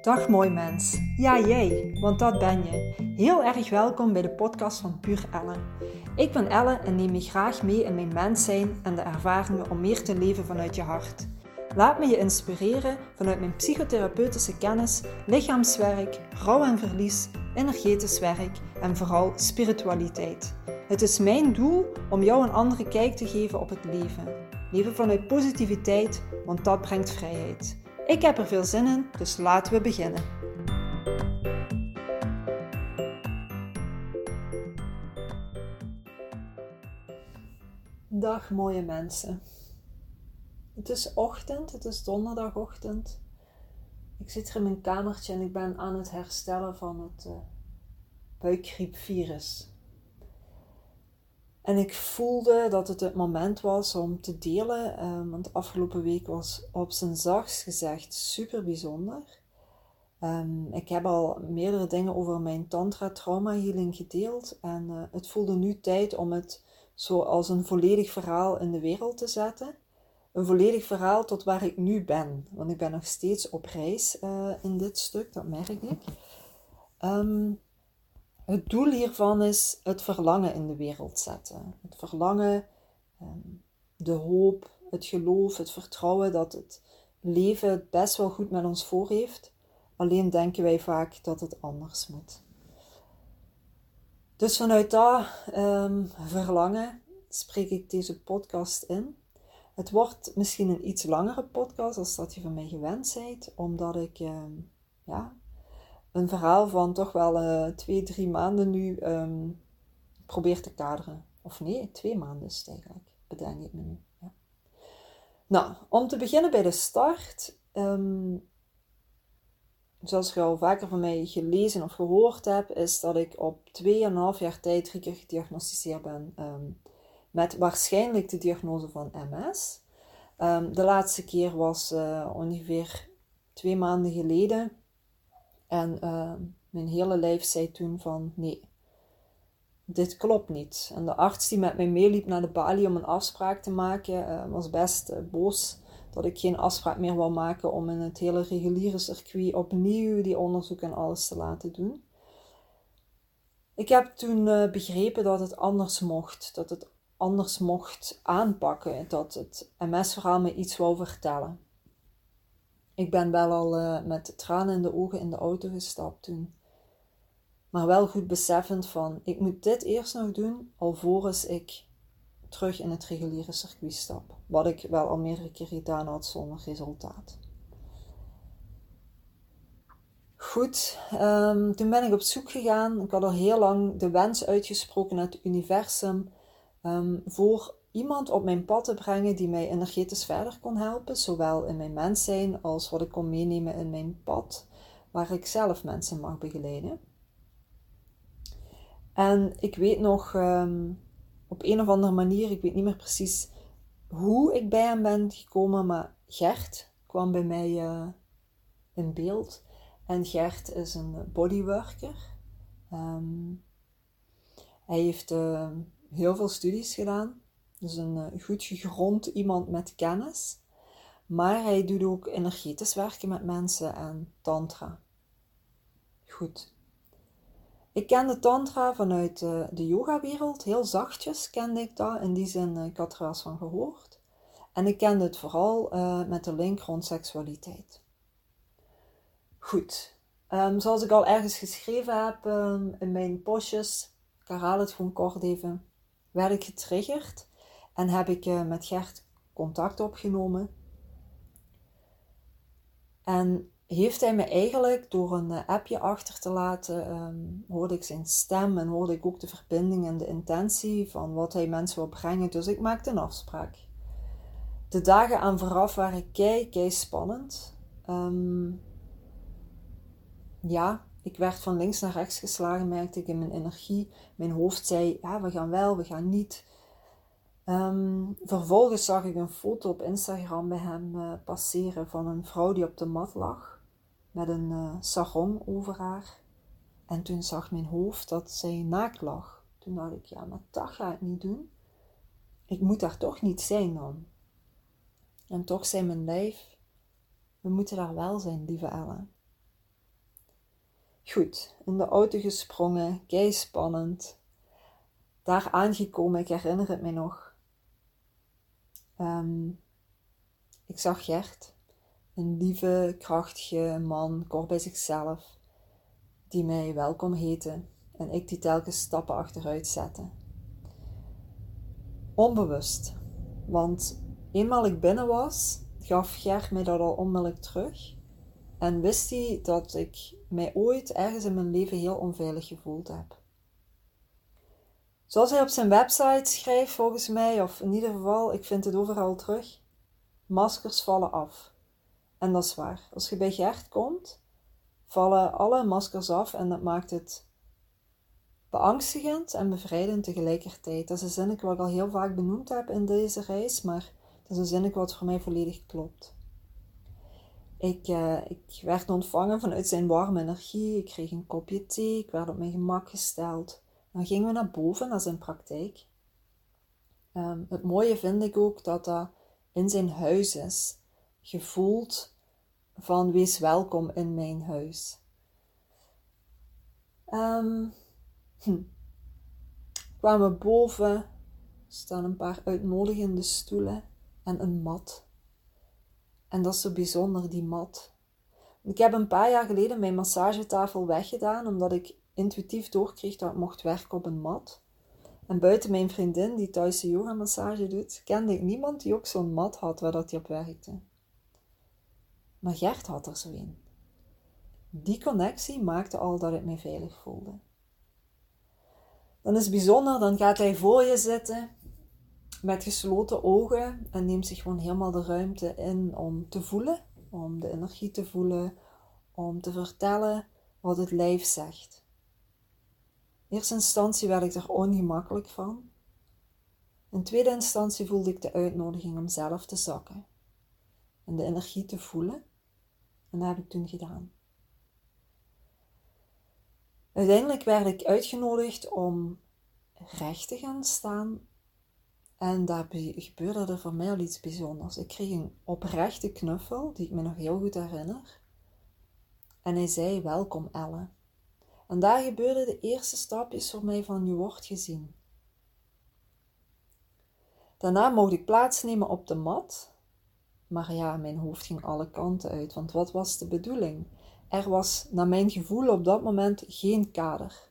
Dag mooi mens. Ja, jij, want dat ben je. Heel erg welkom bij de podcast van Puur Ellen. Ik ben Ellen en neem je graag mee in mijn mens zijn en de ervaringen om meer te leven vanuit je hart. Laat me je inspireren vanuit mijn psychotherapeutische kennis, lichaamswerk, rouw en verlies, energetisch werk en vooral spiritualiteit. Het is mijn doel om jou een andere kijk te geven op het leven. Leven vanuit positiviteit, want dat brengt vrijheid. Ik heb er veel zin in, dus laten we beginnen. Dag mooie mensen. Het is ochtend, het is donderdagochtend. Ik zit hier in mijn kamertje en ik ben aan het herstellen van het uh, buikgriepvirus. En ik voelde dat het het moment was om te delen, um, want afgelopen week was op zijn zachts gezegd super bijzonder. Um, ik heb al meerdere dingen over mijn tantra trauma healing gedeeld en uh, het voelde nu tijd om het zo als een volledig verhaal in de wereld te zetten. Een volledig verhaal tot waar ik nu ben, want ik ben nog steeds op reis uh, in dit stuk, dat merk ik. Um, het doel hiervan is het verlangen in de wereld zetten. Het verlangen, ehm, de hoop, het geloof, het vertrouwen dat het leven het best wel goed met ons voor heeft. Alleen denken wij vaak dat het anders moet. Dus vanuit dat um, verlangen spreek ik deze podcast in. Het wordt misschien een iets langere podcast als dat je van mij gewend bent, omdat ik um, ja, een verhaal van toch wel uh, twee, drie maanden nu um, probeer te kaderen. Of nee, twee maanden is het eigenlijk, bedenk ik me nu. Ja. Nou, om te beginnen bij de start. Um, zoals je al vaker van mij gelezen of gehoord hebt, is dat ik op 2,5 jaar tijd drie keer gediagnosticeerd ben um, met waarschijnlijk de diagnose van MS. de laatste keer was uh, ongeveer twee maanden geleden. En uh, mijn hele lijf zei toen van nee, dit klopt niet. En de arts die met mij meeliep naar de balie om een afspraak te maken, uh, was best uh, boos dat ik geen afspraak meer wou maken om in het hele reguliere circuit opnieuw die onderzoek en alles te laten doen. Ik heb toen begrepen dat het anders mocht, dat het anders mocht aanpakken, dat het MS-verhaal me iets wou vertellen. Ik ben wel al uh, met tranen in de ogen in de auto gestapt toen. Maar wel goed beseffend van, ik moet dit eerst nog doen, alvorens ik terug in het reguliere circuit stap. Wat ik wel al meerdere keer gedaan had zonder resultaat. Goed, um, toen ben ik op zoek gegaan. Ik had al heel lang de wens uitgesproken naar het universum um, voor iemand op mijn pad te brengen die mij energetisch verder kon helpen, zowel in mijn mens zijn als wat ik kon meenemen in mijn pad, waar ik zelf mensen mag begeleiden. En ik weet nog um, op een of andere manier, ik weet niet meer precies hoe ik bij hem ben gekomen, maar Gert kwam bij mij uh, in beeld. En Gert is een bodyworker. Um, hij heeft uh, heel veel studies gedaan dus een uh, goed gegrond iemand met kennis. Maar hij doet ook energetisch werken met mensen en tantra. Goed. Ik kende tantra vanuit uh, de yogawereld. Heel zachtjes kende ik dat. In die zin, uh, ik had er wel eens van gehoord. En ik kende het vooral met de link rond seksualiteit. Goed. Um, zoals ik al ergens geschreven heb um, in mijn postjes, ik herhaal het gewoon kort even, werd ik getriggerd en heb ik uh, met Gert contact opgenomen. En heeft hij me eigenlijk door een uh, appje achter te laten, um, hoorde ik zijn stem en hoorde ik ook de verbinding en de intentie van wat hij mensen wil brengen. Dus ik maakte een afspraak. De dagen aan vooraf waren kei, kei spannend. Um, ja, ik werd van links naar rechts geslagen, merkte ik in mijn energie. Mijn hoofd zei, ja, we gaan wel, we gaan niet. Um, vervolgens zag ik een foto op Instagram bij hem uh, passeren van een vrouw die op de mat lag met een uh, sarong over haar. En toen zag mijn hoofd dat zij naakt lag. Toen dacht ik, ja, maar dat ga ik niet doen. Ik moet daar toch niet zijn dan. En toch zei mijn lijf, we moeten daar wel zijn, lieve Ellen. Goed, in de auto gesprongen, kei spannend. Daar aangekomen, ik herinner het me nog. Ehm, ik zag Gert, een lieve, krachtige man, kort bij zichzelf, die mij welkom heette en ik die telkens stappen achteruit zette. Onbewust, want eenmaal ik binnen was, gaf Gert mij dat al onmiddellijk terug en wist hij dat ik mij ooit ergens in mijn leven heel onveilig gevoeld heb. Zoals hij op zijn website schrijft, volgens mij, of in ieder geval, ik vind het overal terug: maskers vallen af. En dat is waar. Als je bij Gert komt, vallen alle maskers af en dat maakt het beangstigend en bevrijdend tegelijkertijd. Dat is een zinnetje wat ik al heel vaak benoemd heb in deze reis, maar dat is een zinnetje wat voor mij volledig klopt. Ik, uh, ik werd ontvangen vanuit zijn warme energie. Ik kreeg een kopje thee. Ik werd op mijn gemak gesteld. Dan gingen we naar boven, naar zijn praktijk. Ehm, het mooie vind ik ook dat dat in zijn huis is. Gevoeld van wees welkom in mijn huis. Um, hm. Kwamen boven, er staan een paar uitnodigende stoelen en een mat. En dat is zo bijzonder, die mat. Ik heb een paar jaar geleden mijn massagetafel weggedaan, omdat ik intuïtief doorkreeg dat ik mocht werken op een mat. En buiten mijn vriendin, die thuis de yoga massage doet, kende ik niemand die ook zo'n mat had waar dat hij op werkte. Maar Gert had er zo een. Die connectie maakte al dat ik me veilig voelde. Dan is het bijzonder, dan gaat hij voor je zitten met gesloten ogen en neemt zich gewoon helemaal de ruimte in om te voelen, om de energie te voelen, om te vertellen wat het lijf zegt. Eerste instantie werd ik er ongemakkelijk van. In tweede instantie voelde ik de uitnodiging om zelf te zakken en de energie te voelen. En dat heb ik toen gedaan. Uiteindelijk werd ik uitgenodigd om recht te gaan staan en daar gebeurde er voor mij al iets bijzonders. Ik kreeg een oprechte knuffel, die ik me nog heel goed herinner. En hij zei: Welkom, Elle. En daar gebeurden de eerste stapjes voor mij van je wordt gezien. Daarna mocht ik plaatsnemen op de mat. Maar ja, mijn hoofd ging alle kanten uit, want wat was de bedoeling? Er was, naar mijn gevoel op dat moment, geen kader.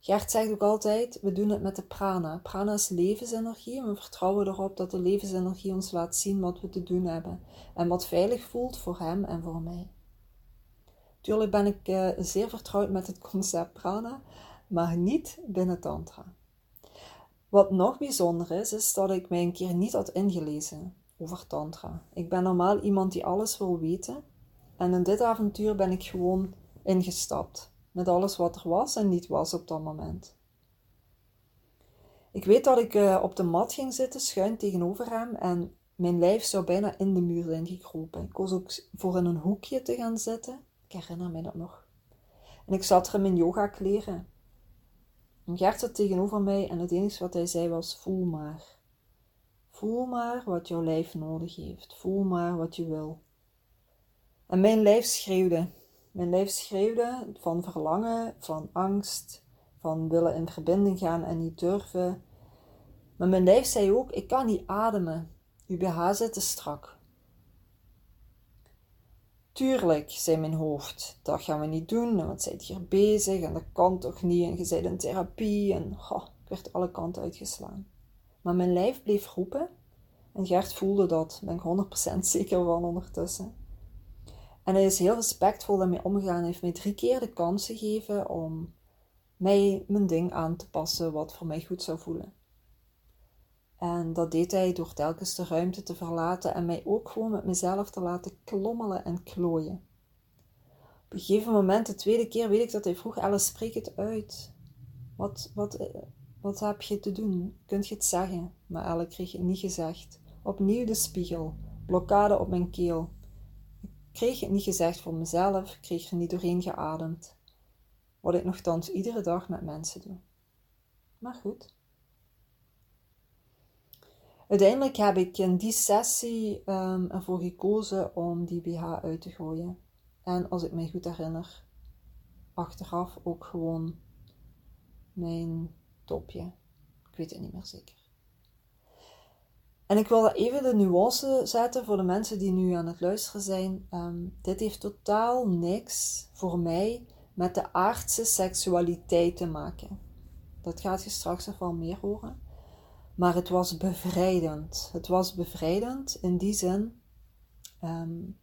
Gert zegt ook altijd, we doen het met de prana. Prana is levensenergie en we vertrouwen erop dat de levensenergie ons laat zien wat we te doen hebben. En wat veilig voelt voor hem en voor mij. Tuurlijk ben ik uh, zeer vertrouwd met het concept prana, maar niet binnen tantra. Wat nog bijzonder is, is dat ik mij een keer niet had ingelezen over tantra. Ik ben normaal iemand die alles wil weten. En in dit avontuur ben ik gewoon ingestapt met alles wat er was en niet was op dat moment. Ik weet dat ik uh, op de mat ging zitten, schuin tegenover hem, en mijn lijf zou bijna in de muur zijn gekropen. Ik koos ook voor in een hoekje te gaan zitten. Ik herinner me dat nog. En ik zat er in mijn yoga kleren. En Gert zat tegenover mij en het enige wat hij zei was: Voel maar. Voel maar wat jouw lijf nodig heeft. Voel maar wat je wil. En mijn lijf schreeuwde: mijn lijf schreeuwde van verlangen, van angst, van willen in verbinding gaan en niet durven. Maar mijn lijf zei ook: Ik kan niet ademen. Uw BH zit te strak. Tuurlijk, zei mijn hoofd, dat gaan we niet doen, want zijt hier bezig en dat kan toch niet en je bent in therapie en ik werd alle kanten uitgeslaan. Maar mijn lijf bleef roepen en Gert voelde dat, ben ik 100% zeker van ondertussen. En hij is heel respectvol daarmee omgegaan. Hij heeft mij drie keer de kans gegeven om mij mijn ding aan te passen wat voor mij goed zou voelen. En dat deed hij door telkens de ruimte te verlaten en mij ook gewoon met mezelf te laten klommelen en klooien. Op een gegeven moment, de tweede keer, weet ik dat hij vroeg: Alice, spreek het uit. Wat, wat, wat heb je te doen? Kunt je het zeggen? Maar Elle kreeg het niet gezegd. Opnieuw de spiegel, blokkade op mijn keel kreeg het niet gezegd voor mezelf, kreeg er niet doorheen geademd. Wat ik nogthans iedere dag met mensen doe. Maar goed. Uiteindelijk heb ik in die sessie um, ervoor gekozen om die BH uit te gooien. En als ik me goed herinner, achteraf ook gewoon mijn topje. Ik weet het niet meer zeker. En ik wil even de nuance zetten voor de mensen die nu aan het luisteren zijn. Ehm, dit heeft totaal niks voor mij met de aardse seksualiteit te maken. Dat gaat je straks nog meer horen. Maar het was bevrijdend. Het was bevrijdend in die zin. Um,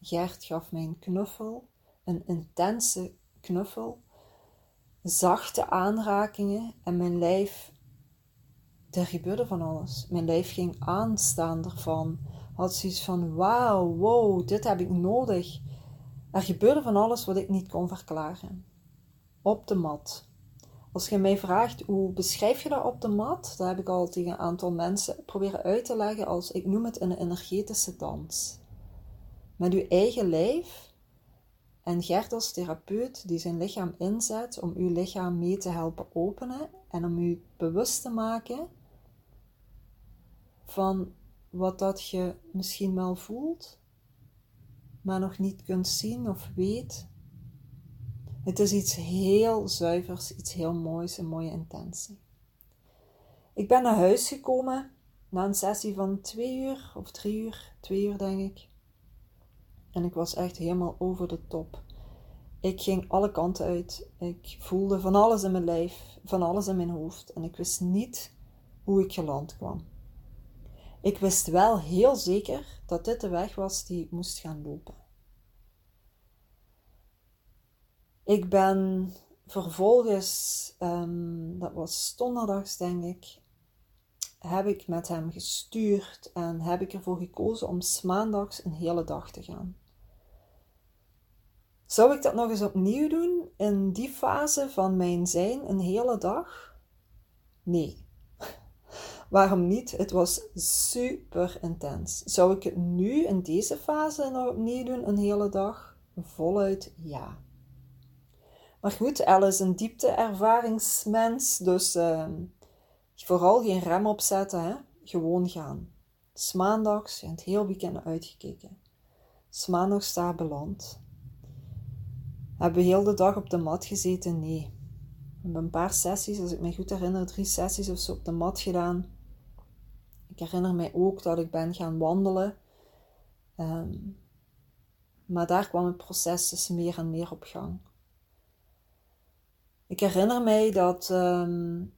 Gert gaf mij een knuffel, een intense knuffel, zachte aanrakingen en mijn lijf er gebeurde van alles. Mijn lijf ging aanstaan ervan. Had zoiets van: wauw, wow, dit heb ik nodig. Er gebeurde van alles wat ik niet kon verklaren. Op de mat. Als je mij vraagt hoe beschrijf je dat op de mat, dat heb ik al tegen een aantal mensen proberen uit te leggen als ik noem het een energetische dans. Met uw eigen lijf en Gert als therapeut die zijn lichaam inzet om uw lichaam mee te helpen openen en om u bewust te maken van wat dat je misschien wel voelt, maar nog niet kunt zien of weet. Het is iets heel zuivers, iets heel moois, een mooie intentie. Ik ben naar huis gekomen na een sessie van twee uur of drie uur, twee uur denk ik. En ik was echt helemaal over de top. Ik ging alle kanten uit. Ik voelde van alles in mijn lijf, van alles in mijn hoofd. En ik wist niet hoe ik geland kwam. Ik wist wel heel zeker dat dit de weg was die ik moest gaan lopen. Ik ben vervolgens, um, dat was donderdags denk ik, heb ik met hem gestuurd en heb ik ervoor gekozen om maandags een hele dag te gaan. Zou ik dat nog eens opnieuw doen in die fase van mijn zijn, een hele dag? Nee. Waarom niet? Het was super intens. Zou ik het nu in deze fase nog opnieuw doen, een hele dag? Voluit ja. Maar goed, Elle is een diepte-ervaringsmens, dus uh, vooral geen rem opzetten, hè? gewoon gaan. Smaandags, en het heel weekend uitgekeken. Smaandags daar beland. Hebben we heel de dag op de mat gezeten? Nee. We hebben een paar sessies, als ik me goed herinner, drie sessies of zo op de mat gedaan. Ik herinner mij ook dat ik ben gaan wandelen. Ehm, maar daar kwam het proces dus meer en meer op gang. Ik herinner mij dat um,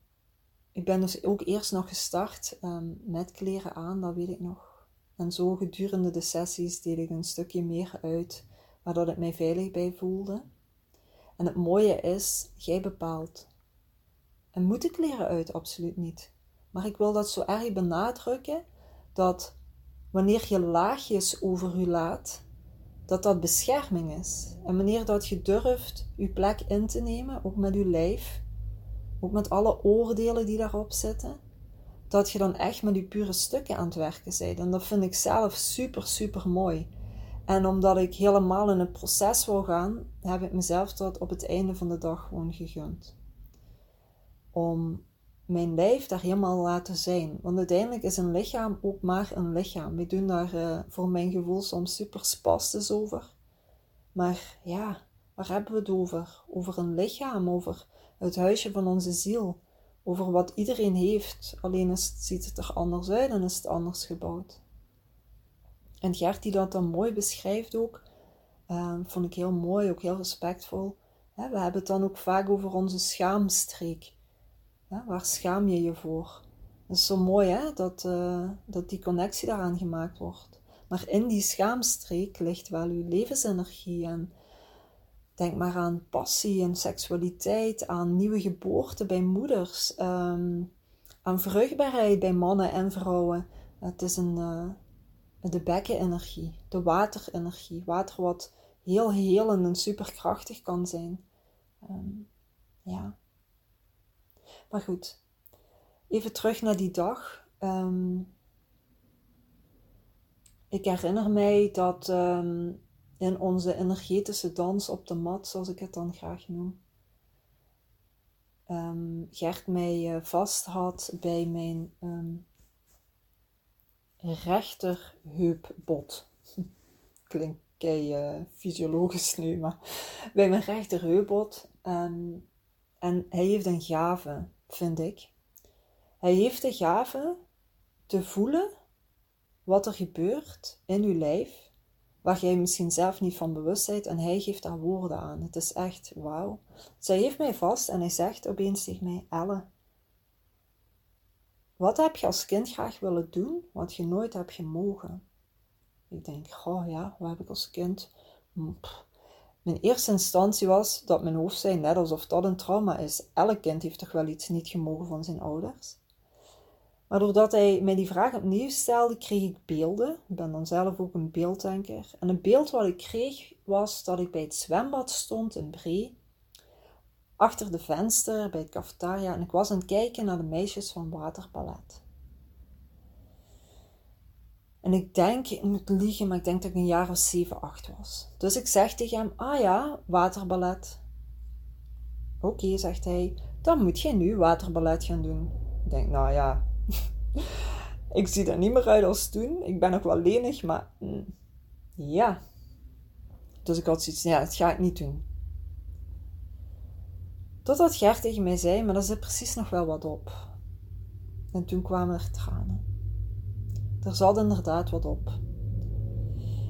ik ben dus ook eerst nog gestart um, met kleren aan, dat weet ik nog. En zo gedurende de sessies deed ik een stukje meer uit, waardoor ik mij veilig bij voelde. En het mooie is, jij bepaalt. En moet ik kleren uit? Absoluut niet. Maar ik wil dat zo erg benadrukken dat wanneer je laagjes over je laat, dat dat bescherming is. En wanneer dat je durft je plek in te nemen, ook met je lijf, ook met alle oordelen die daarop zitten, dat je dan echt met je pure stukken aan het werken bent. En dat vind ik zelf super, super mooi. En omdat ik helemaal in het proces wil gaan, heb ik mezelf dat op het einde van de dag gewoon gegund. Om mijn lijf daar helemaal laten zijn. Want uiteindelijk is een lichaam ook maar een lichaam. We doen daar uh, voor mijn gevoel soms super spastisch over. Maar ja, waar hebben we het over? Over een lichaam, over het huisje van onze ziel. Over wat iedereen heeft, alleen is, ziet het er anders uit en is het anders gebouwd. En Gert die dat dan mooi beschrijft ook, uh, vond ik heel mooi, ook heel respectvol. we hebben het dan ook vaak over onze schaamstreek. Waar schaam je je voor? Dat is zo mooi hè, dat, uh, dat die connectie daaraan gemaakt wordt. Maar in die schaamstreek ligt wel uw levensenergie en denk maar aan passie en seksualiteit, aan nieuwe geboorte bij moeders, um, aan vruchtbaarheid bij mannen en vrouwen. Het is een, uh, de bekkenenergie, de waterenergie. Water wat heel helend en superkrachtig kan zijn. Um, ja. Maar goed, even terug naar die dag. Um, ik herinner mij dat um, in onze energetische dans op de mat, zoals ik het dan graag noem, Gert mij uh, vast had bij mijn rechterheupbot. Klinkt kei uh, fysiologisch nu, maar bij mijn rechterheupbot. Um, en hij heeft een gave, vind ik. Hij heeft de gave te voelen wat er gebeurt in uw lijf, waar jij misschien zelf niet van bewust bent, en hij geeft daar woorden aan. Het is echt wauw. Zij heeft mij vast en hij zegt opeens tegen mij: Elle, wat heb je als kind graag willen doen, wat je nooit hebt gemogen? Ik denk, goh ja, wat heb ik als kind? Mijn eerste instantie was dat mijn hoofd zei, net alsof dat een trauma is. Elk kind heeft toch wel iets niet gemogen van zijn ouders. Maar doordat hij mij die vraag opnieuw stelde, kreeg ik beelden. Ik ben dan zelf ook een beelddenker. En een beeld wat ik kreeg was dat ik bij het zwembad stond in Bree. Achter de venster bij het cafetaria. En ik was aan het kijken naar de meisjes van waterballet. En ik denk, ik moet liegen, maar ik denk dat ik een jaar of 7, 8 was. Dus ik zeg tegen hem, ah ja, waterballet. Oké, zegt hij, dan moet je nu waterballet gaan doen. Ik denk, nou ja, ik zie er niet meer uit als toen. Ik ben nog wel lenig, maar mm, ja. Dus ik had zoiets, ja, dat ga ik niet doen. Totdat Gert tegen mij zei, maar er zit precies nog wel wat op. En toen kwamen er tranen. Er zat inderdaad wat op.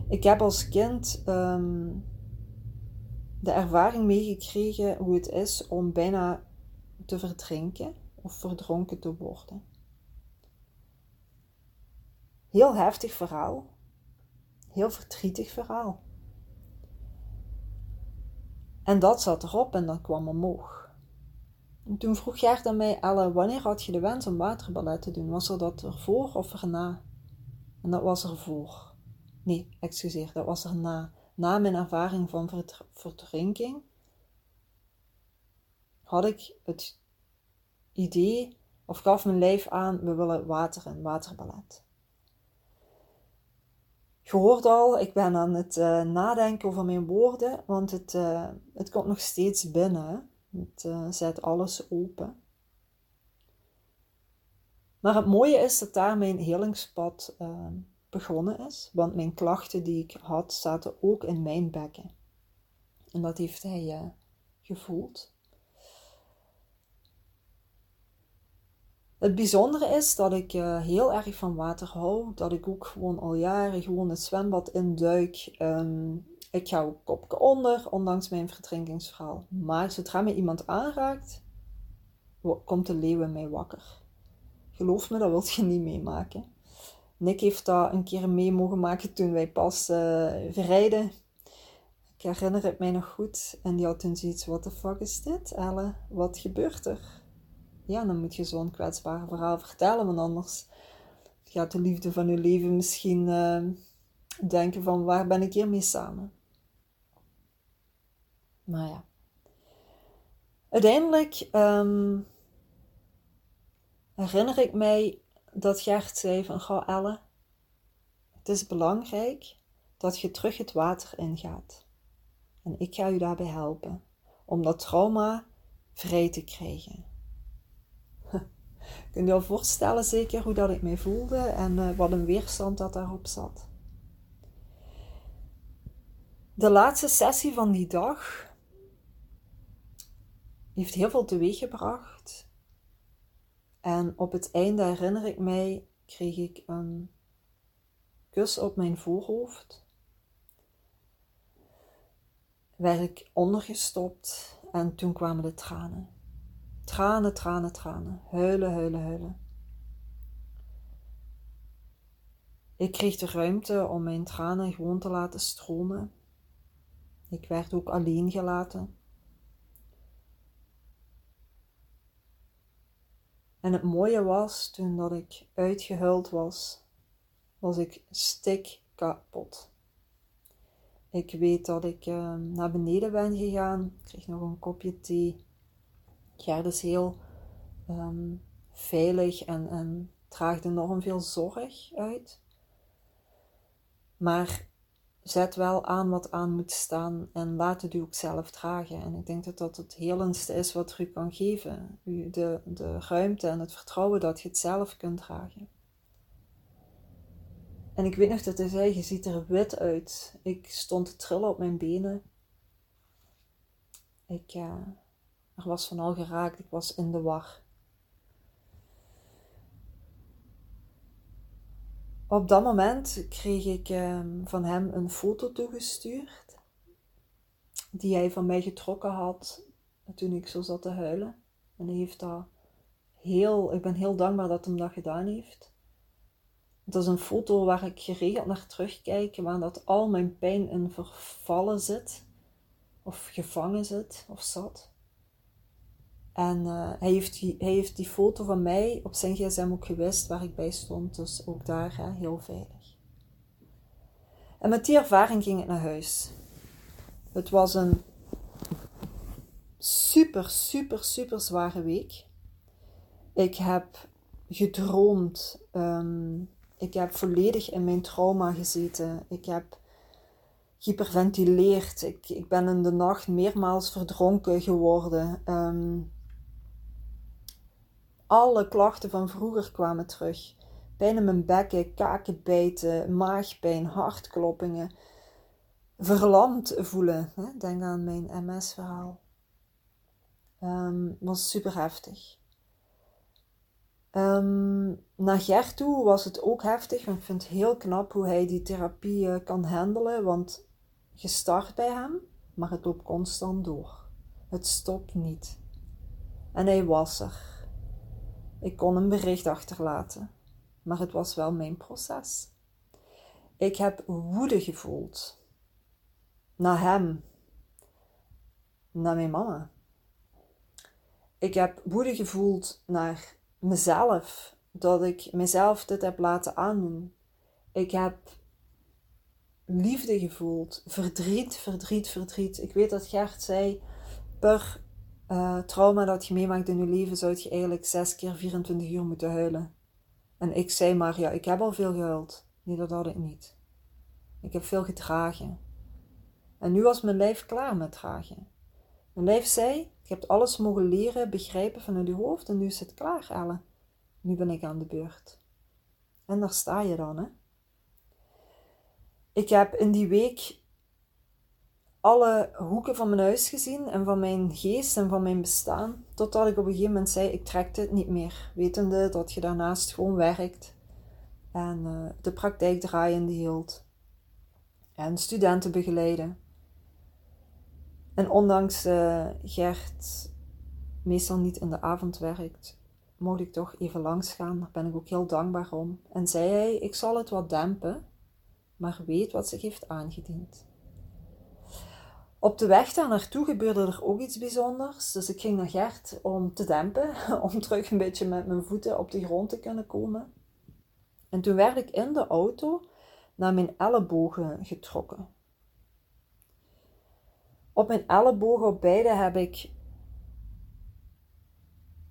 Ik heb als kind ehm, de ervaring meegekregen hoe het is om bijna te verdrinken of verdronken te worden. Heel heftig verhaal. Heel verdrietig verhaal. En dat zat erop en dan kwam omhoog. En toen vroeg Gert aan mij, Elle, wanneer had je de wens om waterballet te doen? Was er dat ervoor of erna? En dat was ervoor. Nee, excuseer, dat was erna. Na mijn ervaring van verdrinking had ik het idee, of gaf mijn lijf aan, we willen water en waterballet. Je hoort al, ik ben aan het uh, nadenken over mijn woorden, want het, uh, het komt nog steeds binnen. Het uh, zet alles open. Maar het mooie is dat daar mijn helingspad begonnen is, want mijn klachten die ik had zaten ook in mijn bekken. En dat heeft hij gevoeld. Het bijzondere is dat ik uh, heel erg van water hou. Dat ik ook gewoon al jaren gewoon het zwembad induik. Um, ik ga ook kopje onder, ondanks mijn verdrinkingsverhaal. Maar zodra me iemand aanraakt, komt de leeuw in mij wakker. Geloof me, dat wilt je niet meemaken. Nick heeft dat een keer mee mogen maken toen wij pas uh, verrijden. Ik herinner het mij nog goed. En die had toen zoiets, what the fuck is dit, Elle? Wat gebeurt er? ja, dan moet je zo'n kwetsbaar verhaal vertellen, want anders gaat de liefde van je leven misschien uh, denken van waar ben ik hiermee samen. Maar ja. Uiteindelijk um, herinner ik mij dat Gert zei van, goh Elle, het is belangrijk dat je terug het water ingaat. En ik ga je daarbij helpen om dat trauma vrij te krijgen. Kun je je al voorstellen zeker hoe dat ik mij voelde en uh, wat een weerstand dat daarop zat. De laatste sessie van die dag heeft heel veel teweeggebracht. En op het einde herinner ik mij, kreeg ik een kus op mijn voorhoofd. Werd ik ondergestopt en toen kwamen de tranen. Tranen, tranen, tranen. Huilen, huilen, huilen. Ik kreeg de ruimte om mijn tranen gewoon te laten stromen. Ik werd ook alleen gelaten. En het mooie was, toen dat ik uitgehuild was, was ik stik kapot. Ik weet dat ik uh, naar beneden ben gegaan, kreeg nog een kopje thee. Gerd is heel ehm, veilig en, en draagt enorm veel zorg uit. Maar zet wel aan wat aan moet staan en laat het u ook zelf dragen. En ik denk dat dat het helendste is wat u kan geven. U de, de ruimte en het vertrouwen dat je het zelf kunt dragen. En ik weet nog dat hij zei, je ziet er wit uit. Ik stond te trillen op mijn benen. Ik, uh, er was van al geraakt, ik was in de war. Op dat moment kreeg ik ehm, van hem een foto toegestuurd. Die hij van mij getrokken had toen ik zo zat te huilen. En hij heeft dat heel, ik ben heel dankbaar dat hij dat gedaan heeft. Het is een foto waar ik geregeld naar terugkijk, waar dat al mijn pijn in vervallen zit, of gevangen zit, of zat. En uh, hij, heeft die, hij heeft die foto van mij op zijn gsm ook gewist waar ik bij stond, dus ook daar hè, heel veilig. En met die ervaring ging ik naar huis. Het was een super, super, super zware week. Ik heb gedroomd. Um, ik heb volledig in mijn trauma gezeten. Ik heb hyperventileerd. Ik, ik ben in de nacht meermaals verdronken geworden. Um, alle klachten van vroeger kwamen terug. Pijn in mijn bekken, kakenbijten, maagpijn, hartkloppingen. Verlamd voelen. Hè? Denk aan mijn MS-verhaal. Um, was super heftig. Um, naar toe was het ook heftig, ik vind het heel knap hoe hij die therapie kan handelen, want je start bij hem, maar het loopt constant door. Het stopt niet. En hij was er. Ik kon een bericht achterlaten, maar het was wel mijn proces. Ik heb woede gevoeld naar hem, naar mijn mama. Ik heb woede gevoeld naar mezelf, dat ik mezelf dit heb laten aandoen. Ik heb liefde gevoeld, verdriet, verdriet, verdriet. Ik weet dat Gert zei, per uh, trauma dat je meemaakt in je leven, zou je eigenlijk zes keer 24 uur moeten huilen. En ik zei maar, ja, ik heb al veel gehuild. Nee, dat had ik niet. Ik heb veel gedragen. En nu was mijn lijf klaar met dragen. Mijn lijf zei, je hebt alles mogen leren, begrijpen vanuit je hoofd en nu is het klaar, Elle. Nu ben ik aan de beurt. En daar sta je dan, hè. Ik heb in die week alle hoeken van mijn huis gezien en van mijn geest en van mijn bestaan, totdat ik op een gegeven moment zei, ik trek dit niet meer, wetende dat je daarnaast gewoon werkt en uh, de praktijk draaiende hield en studenten begeleiden. En ondanks uh, Gert meestal niet in de avond werkt, mocht ik toch even langs gaan. Daar ben ik ook heel dankbaar om. En zei hij, ik zal het wat dempen, maar weet wat zich heeft aangediend. Op de weg daar naartoe gebeurde er ook iets bijzonders. Dus ik ging naar Gert om te dempen, om terug een beetje met mijn voeten op de grond te kunnen komen. En toen werd ik in de auto naar mijn ellebogen getrokken. Op mijn ellebogen op beide heb ik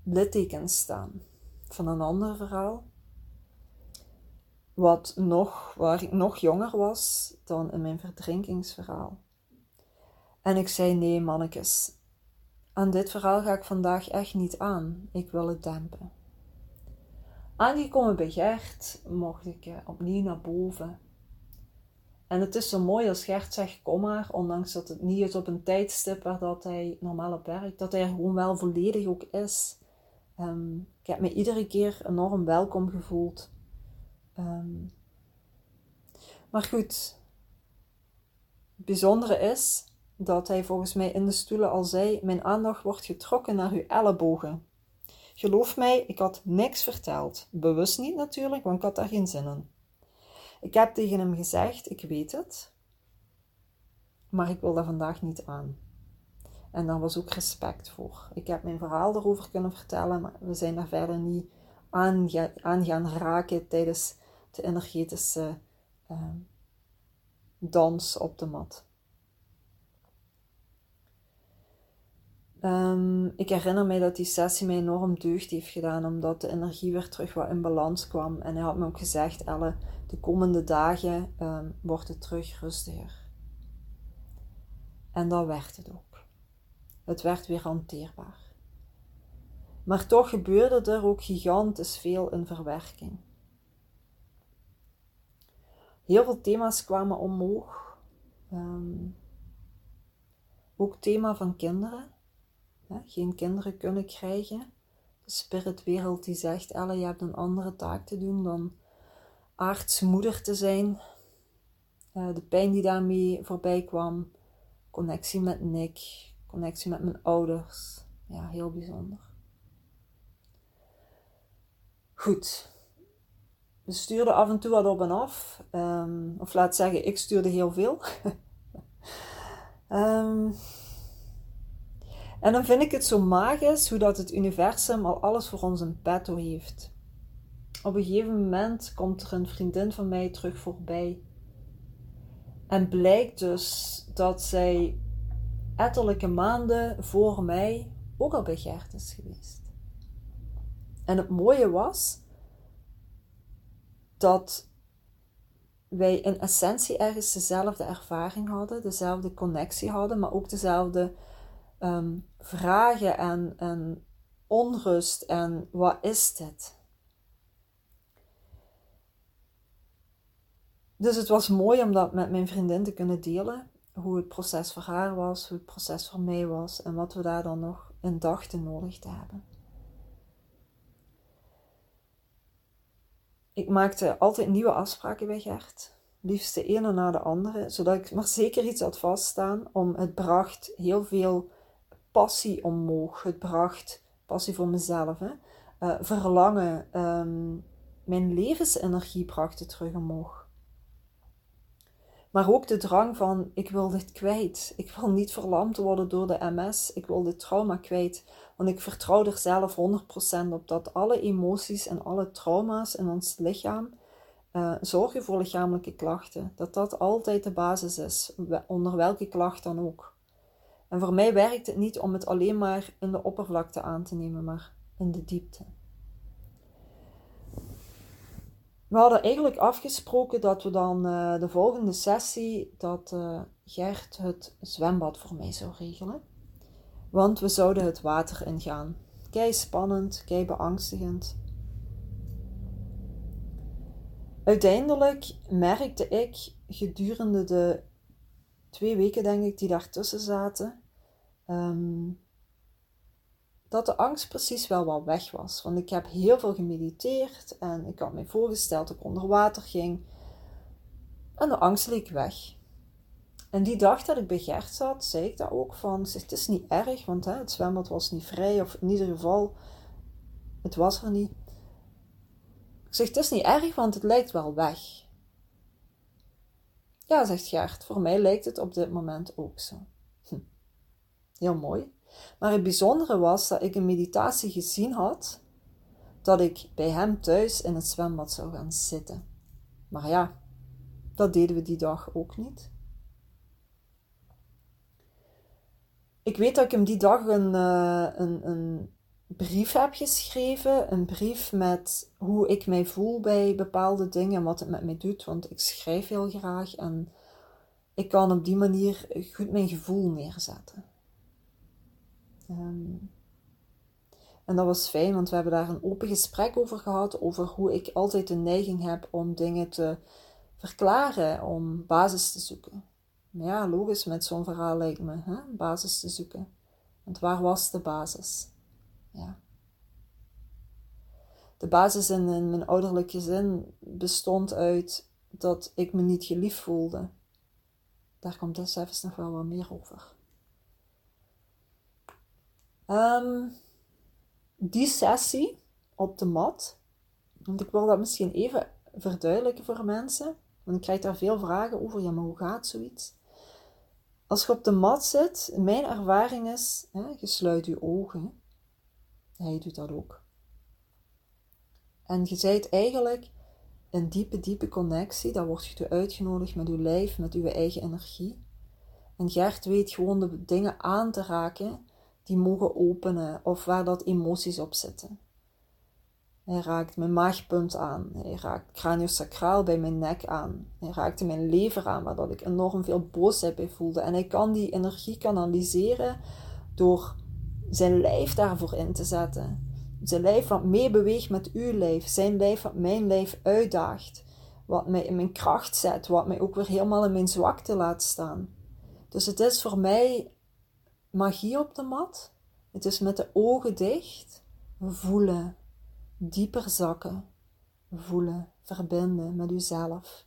littekens staan van een ander verhaal. Wat nog, waar ik nog jonger was dan in mijn verdrinkingsverhaal. En ik zei: Nee, mannetjes, aan dit verhaal ga ik vandaag echt niet aan. Ik wil het dempen. Aangekomen bij Gert mocht ik eh, opnieuw naar boven. En het is zo mooi als Gert zegt: Kom maar, ondanks dat het niet is op een tijdstip waar dat hij normaal op werkt, dat hij er gewoon wel volledig ook is. Um, ik heb me iedere keer enorm welkom gevoeld. Um, maar goed, het bijzondere is dat hij volgens mij in de stoelen al zei: Mijn aandacht wordt getrokken naar uw ellebogen. Geloof mij, ik had niks verteld. Bewust niet natuurlijk, want ik had daar geen zin in. Ik heb tegen hem gezegd: Ik weet het, maar ik wil daar vandaag niet aan. En daar was ook respect voor. Ik heb mijn verhaal erover kunnen vertellen, maar we zijn daar verder niet aan, aan gaan raken tijdens de energetische uh, dans op de mat. Um, ik herinner mij dat die sessie mij enorm deugd heeft gedaan, omdat de energie weer terug wat in balans kwam. En hij had me ook gezegd, Elle, de komende dagen um, wordt het terug rustiger. En dat werd het ook. Het werd weer hanteerbaar. Maar toch gebeurde er ook gigantisch veel in verwerking. Heel veel thema's kwamen omhoog. Um, ook thema van kinderen. Geen kinderen kunnen krijgen. De spiritwereld die zegt, Elle, je hebt een andere taak te doen dan aardsmoeder te zijn. Uh, de pijn die daarmee voorbij kwam. Connectie met Nick. Connectie met mijn ouders. Ja, heel bijzonder. Goed. We stuurden af en toe wat op en af. Um, of laat zeggen, ik stuurde heel veel. um, en dan vind ik het zo magisch hoe dat het universum al alles voor ons in petto heeft. Op een gegeven moment komt er een vriendin van mij terug voorbij. En blijkt dus dat zij etterlijke maanden voor mij ook al Gert is geweest. En het mooie was dat wij in essentie ergens dezelfde ervaring hadden, dezelfde connectie hadden, maar ook dezelfde um, vragen en, en onrust en wat is dit? Dus het was mooi om dat met mijn vriendin te kunnen delen. Hoe het proces voor haar was, hoe het proces voor mij was en wat we daar dan nog in dachten nodig te hebben. Ik maakte altijd nieuwe afspraken bij Gert. Liefst de ene na de andere, zodat ik maar zeker iets had vaststaan. Om het bracht heel veel passie omhoog. Het bracht passie voor mezelf. Hè? Uh, verlangen. Um, mijn levensenergie bracht het terug omhoog. Maar ook de drang van, ik wil dit kwijt. Ik wil niet verlamd worden door de MS. Ik wil dit trauma kwijt. Want ik vertrouw er zelf 100% op dat alle emoties en alle trauma's in ons lichaam uh, zorgen voor lichamelijke klachten. Dat dat altijd de basis is, onder welke klacht dan ook. En voor mij werkt het niet om het alleen maar in de oppervlakte aan te nemen, maar in de diepte. We hadden eigenlijk afgesproken dat we dan uh, de volgende sessie, dat uh, Gert het zwembad voor mij zou regelen. Want we zouden het water ingaan. Kei spannend, kei beangstigend. Uiteindelijk merkte ik gedurende de twee weken, denk ik, die daartussen zaten, Ehm, dat de angst precies wel wat weg was. Want ik heb heel veel gemediteerd en ik had me voorgesteld dat ik onder water ging. En de angst leek weg. En die dag dat ik bij Gert zat, zei ik dat ook van, zeg, het is niet erg, want hè, het zwembad was niet vrij, of in ieder geval, het was er niet. Ik zeg, het is niet erg, want het lijkt wel weg. Ja, zegt Gert, voor mij lijkt het op dit moment ook zo. Heel mooi. Maar het bijzondere was dat ik een meditatie gezien had dat ik bij hem thuis in het zwembad zou gaan zitten. Maar ja, dat deden we die dag ook niet. Ik weet dat ik hem die dag een, uh, een, een brief heb geschreven. Een brief met hoe ik mij voel bij bepaalde dingen en wat het met mij doet. Want ik schrijf heel graag en ik kan op die manier goed mijn gevoel neerzetten. Ehm, en dat was fijn, want we hebben daar een open gesprek over gehad, over hoe ik altijd de neiging heb om dingen te verklaren, om basis te zoeken. Ja, logisch met zo'n verhaal lijkt me, hè? basis te zoeken. Want waar was de basis? Ja. De basis in, mijn ouderlijk gezin bestond uit dat ik me niet geliefd voelde. Daar komt dus even nog wel wat meer over. Um, die sessie op de mat, want ik wil dat misschien even verduidelijken voor mensen, want ik krijg daar veel vragen over. Ja, maar hoe gaat zoiets? Als je op de mat zit, mijn ervaring is, hè, je sluit je ogen. Hij doet dat ook. En je zijt eigenlijk een diepe, diepe connectie. Daar word je uitgenodigd met je lijf, met je eigen energie. En Gert weet gewoon de dingen aan te raken die mogen openen of waar dat emoties op zitten. Hij raakt mijn maagpunt aan. Hij raakt craniosacraal bij mijn nek aan. Hij raakte mijn lever aan, waar dat ik enorm veel boosheid bij voelde. En hij kan die energie kanaliseren door zijn lijf daarvoor in te zetten. Zijn lijf wat meebeweegt met uw lijf. Zijn lijf wat mijn lijf uitdaagt. wat mij in mijn kracht zet, wat mij ook weer helemaal in mijn zwakte laat staan. Dus het is voor mij magie op de mat. Het is met de ogen dicht, voelen, dieper zakken, voelen, verbinden met uzelf.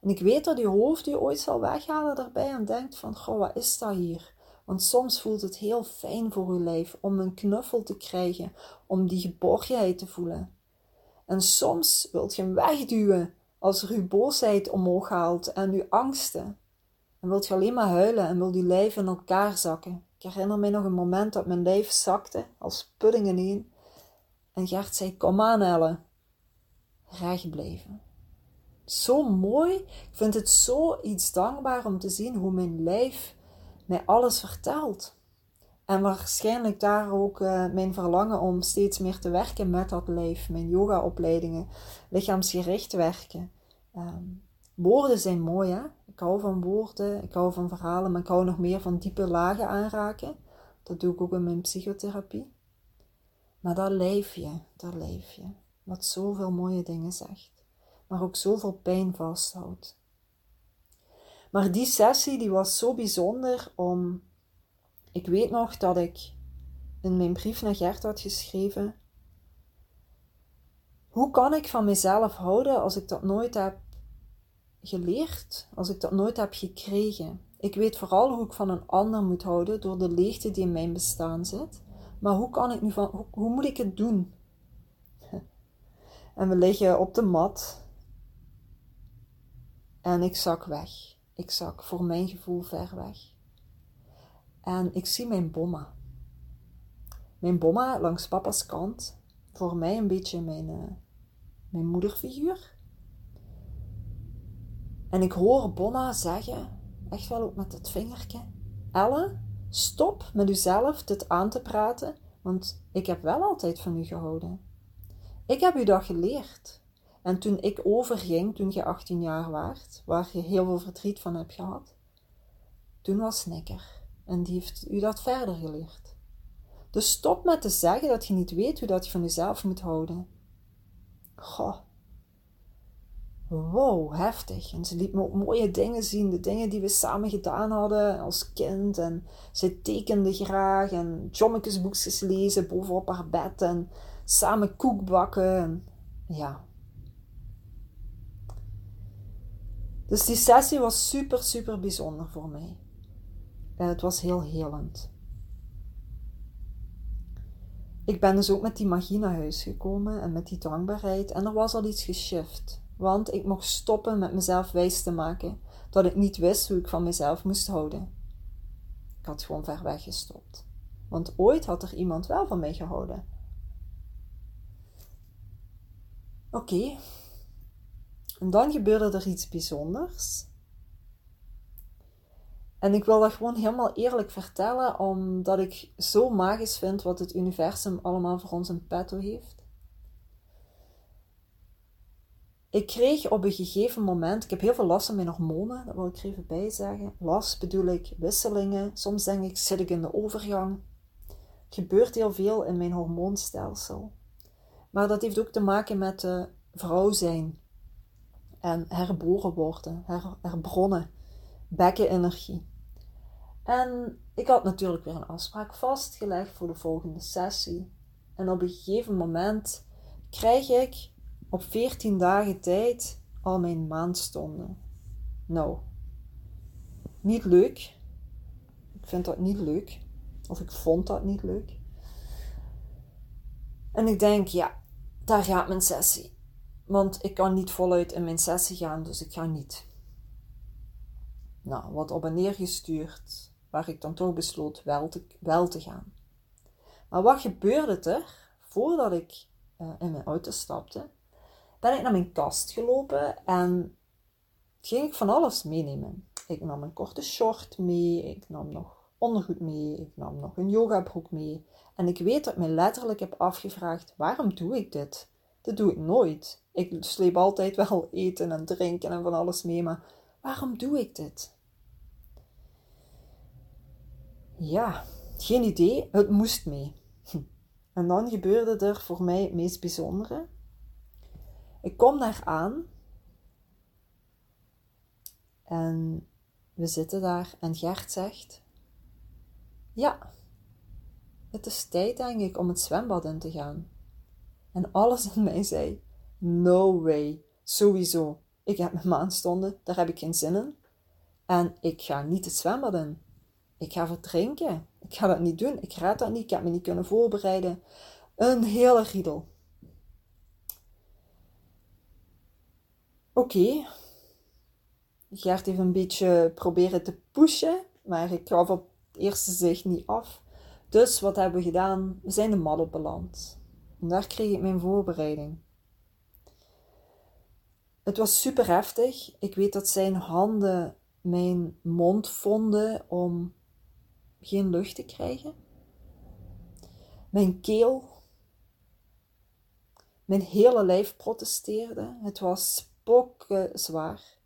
En ik weet dat je hoofd je ooit zal weghalen daarbij en denkt van, goh, wat is dat hier? Want soms voelt het heel fijn voor uw lijf om een knuffel te krijgen, om die geborgenheid te voelen. En soms wilt je hem wegduwen als er uw boosheid omhoog haalt en uw angsten. En wilt je alleen maar huilen en wil je lijf in elkaar zakken. Ik herinner me nog een moment dat mijn lijf zakte, als pudding ineen. En Gert zei, kom aan Elle, recht blijven. Zo mooi, ik vind het zo iets dankbaar om te zien hoe mijn lijf mij alles vertelt. En waarschijnlijk daar ook uh, mijn verlangen om steeds meer te werken met dat lijf. Mijn yogaopleidingen, lichaamsgericht werken. Um, woorden zijn mooi, hè? Ik hou van woorden, ik hou van verhalen, maar ik hou nog meer van diepe lagen aanraken. Dat doe ik ook in mijn psychotherapie. Maar dat lijfje, dat lijfje, wat zoveel mooie dingen zegt, maar ook zoveel pijn vasthoudt. Maar die sessie die was zo bijzonder om. Ik weet nog dat ik in mijn brief naar Gert had geschreven. Hoe kan ik van mezelf houden als ik dat nooit heb geleerd, als ik dat nooit heb gekregen? Ik weet vooral hoe ik van een ander moet houden door de leegte die in mijn bestaan zit. Maar hoe kan ik nu van, hoe, moet ik het doen? En we liggen op de mat en ik zak weg. Ik zak voor mijn gevoel ver weg. En ik zie mijn bomma. Mijn bomma langs papa's kant. Voor mij een beetje mijn, uh, mijn moederfiguur. En ik hoor bomma zeggen, echt wel ook met het vingertje. Elle, stop met uzelf dit aan te praten, want ik heb wel altijd van u gehouden. Ik heb u dat geleerd. En toen ik overging, toen je 18 jaar waart, waar je heel veel verdriet van hebt gehad, toen was Snikker. En die heeft u dat verder geleerd. Dus stop met te zeggen dat je niet weet hoe dat je van jezelf moet houden. Goh. Wow, heftig. En ze liet me ook mooie dingen zien. De dingen die we samen gedaan hadden als kind. En ze tekende graag. En jommekesboekjes lezen bovenop haar bed. En samen koek bakken. En ja, Dus die sessie was super, super bijzonder voor mij. En het was heel helend. Ik ben dus ook met die magie naar huis gekomen en met die dankbaarheid. En er was al iets geshift. Want ik mocht stoppen met mezelf wijs te maken dat ik niet wist hoe ik van mezelf moest houden. Ik had gewoon ver weg gestopt. Want ooit had er iemand wel van mij gehouden. Oké, en dan gebeurde er iets bijzonders. En ik wil dat gewoon helemaal eerlijk vertellen, omdat ik zo magisch vind wat het universum allemaal voor ons in petto heeft. Ik kreeg op een gegeven moment, ik heb heel veel last van mijn hormonen, dat wil ik er even bij zeggen. Last bedoel ik wisselingen. Soms denk ik, zit ik in de overgang. Er gebeurt heel veel in mijn hormoonstelsel. Maar dat heeft ook te maken met de vrouw zijn en herboren worden, her, herbronnen, bekkenenergie. En ik had natuurlijk weer een afspraak vastgelegd voor de volgende sessie. En op een gegeven moment krijg ik op 14 dagen tijd al mijn maandstonden. Nou, niet leuk. Ik vind dat niet leuk. Of ik vond dat niet leuk. En ik denk, ja, daar gaat mijn sessie. Want ik kan niet voluit in mijn sessie gaan, dus ik ga niet. Nou, wat op en neer gestuurd, waar ik dan toch besloot wel te, wel te gaan. Maar wat gebeurde er voordat ik uh, in mijn auto stapte? Ben ik naar mijn kast gelopen en ging ik van alles meenemen. Ik nam een korte short mee, ik nam nog ondergoed mee, ik nam nog een yogabroek mee. En ik weet dat ik me letterlijk heb afgevraagd: waarom doe ik dit? Dat doe ik nooit. Ik sleep altijd wel eten en drinken en van alles mee, maar waarom doe ik dit? Ja, geen idee. Het moest mee. En dan gebeurde er voor mij het meest bijzondere. Ik kom daar aan En we zitten daar en Gert zegt: Ja, het is tijd, denk ik, om het zwembad in te gaan. En alles in mij zei: No way, sowieso. Ik heb mijn maandstonden, daar heb ik geen zin in. En ik ga niet het zwembad in. Ik ga verdrinken. Ik ga dat niet doen. Ik raad dat niet. Ik heb me niet kunnen voorbereiden. Een hele riedel. Oké. Okay. Gert heeft een beetje proberen te pushen, maar ik gaf op het eerste zicht niet af. Dus wat hebben we gedaan? We zijn de op beland. En daar kreeg ik mijn voorbereiding. Het was super heftig. Ik weet dat zijn handen mijn mond vonden om geen lucht te krijgen. Mijn keel, mijn hele lijf protesteerde. Het was zwaar.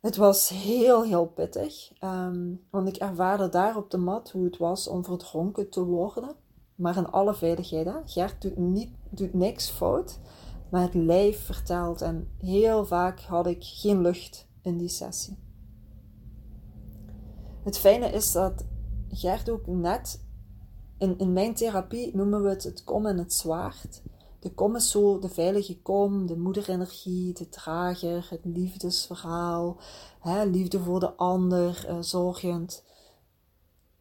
Het was heel, heel pittig, um, want ik ervaarde daar op de mat hoe het was om verdronken te worden. Maar in alle veiligheid, hè? Gert doet, niet, doet niks fout, maar het lijf vertelt. En heel vaak had ik geen lucht in die sessie. Het fijne is dat Gert ook net, in, in mijn therapie noemen we het het kom en het zwaard. De kom is zo de veilige kom, de moederenergie, de drager, het liefdesverhaal, hè, liefde voor de ander, uh, zorgend.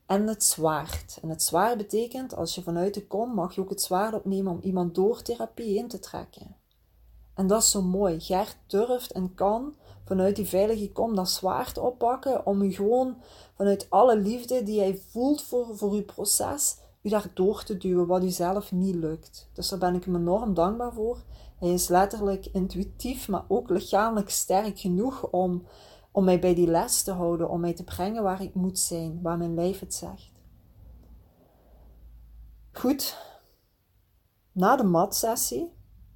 En het zwaard. En het zwaard betekent, als je vanuit de kom, mag je ook het zwaard opnemen om iemand door therapie in te trekken. En dat is zo mooi. Gert durft en kan vanuit die veilige kom dat zwaard oppakken om u gewoon vanuit alle liefde die hij voelt voor, voor uw proces, u daar door te duwen wat u zelf niet lukt. Dus daar ben ik hem enorm dankbaar voor. Hij is letterlijk intuïtief, maar ook lichamelijk sterk genoeg om, om mij bij die les te houden, om mij te brengen waar ik moet zijn, waar mijn lijf het zegt. Goed, na de matsessie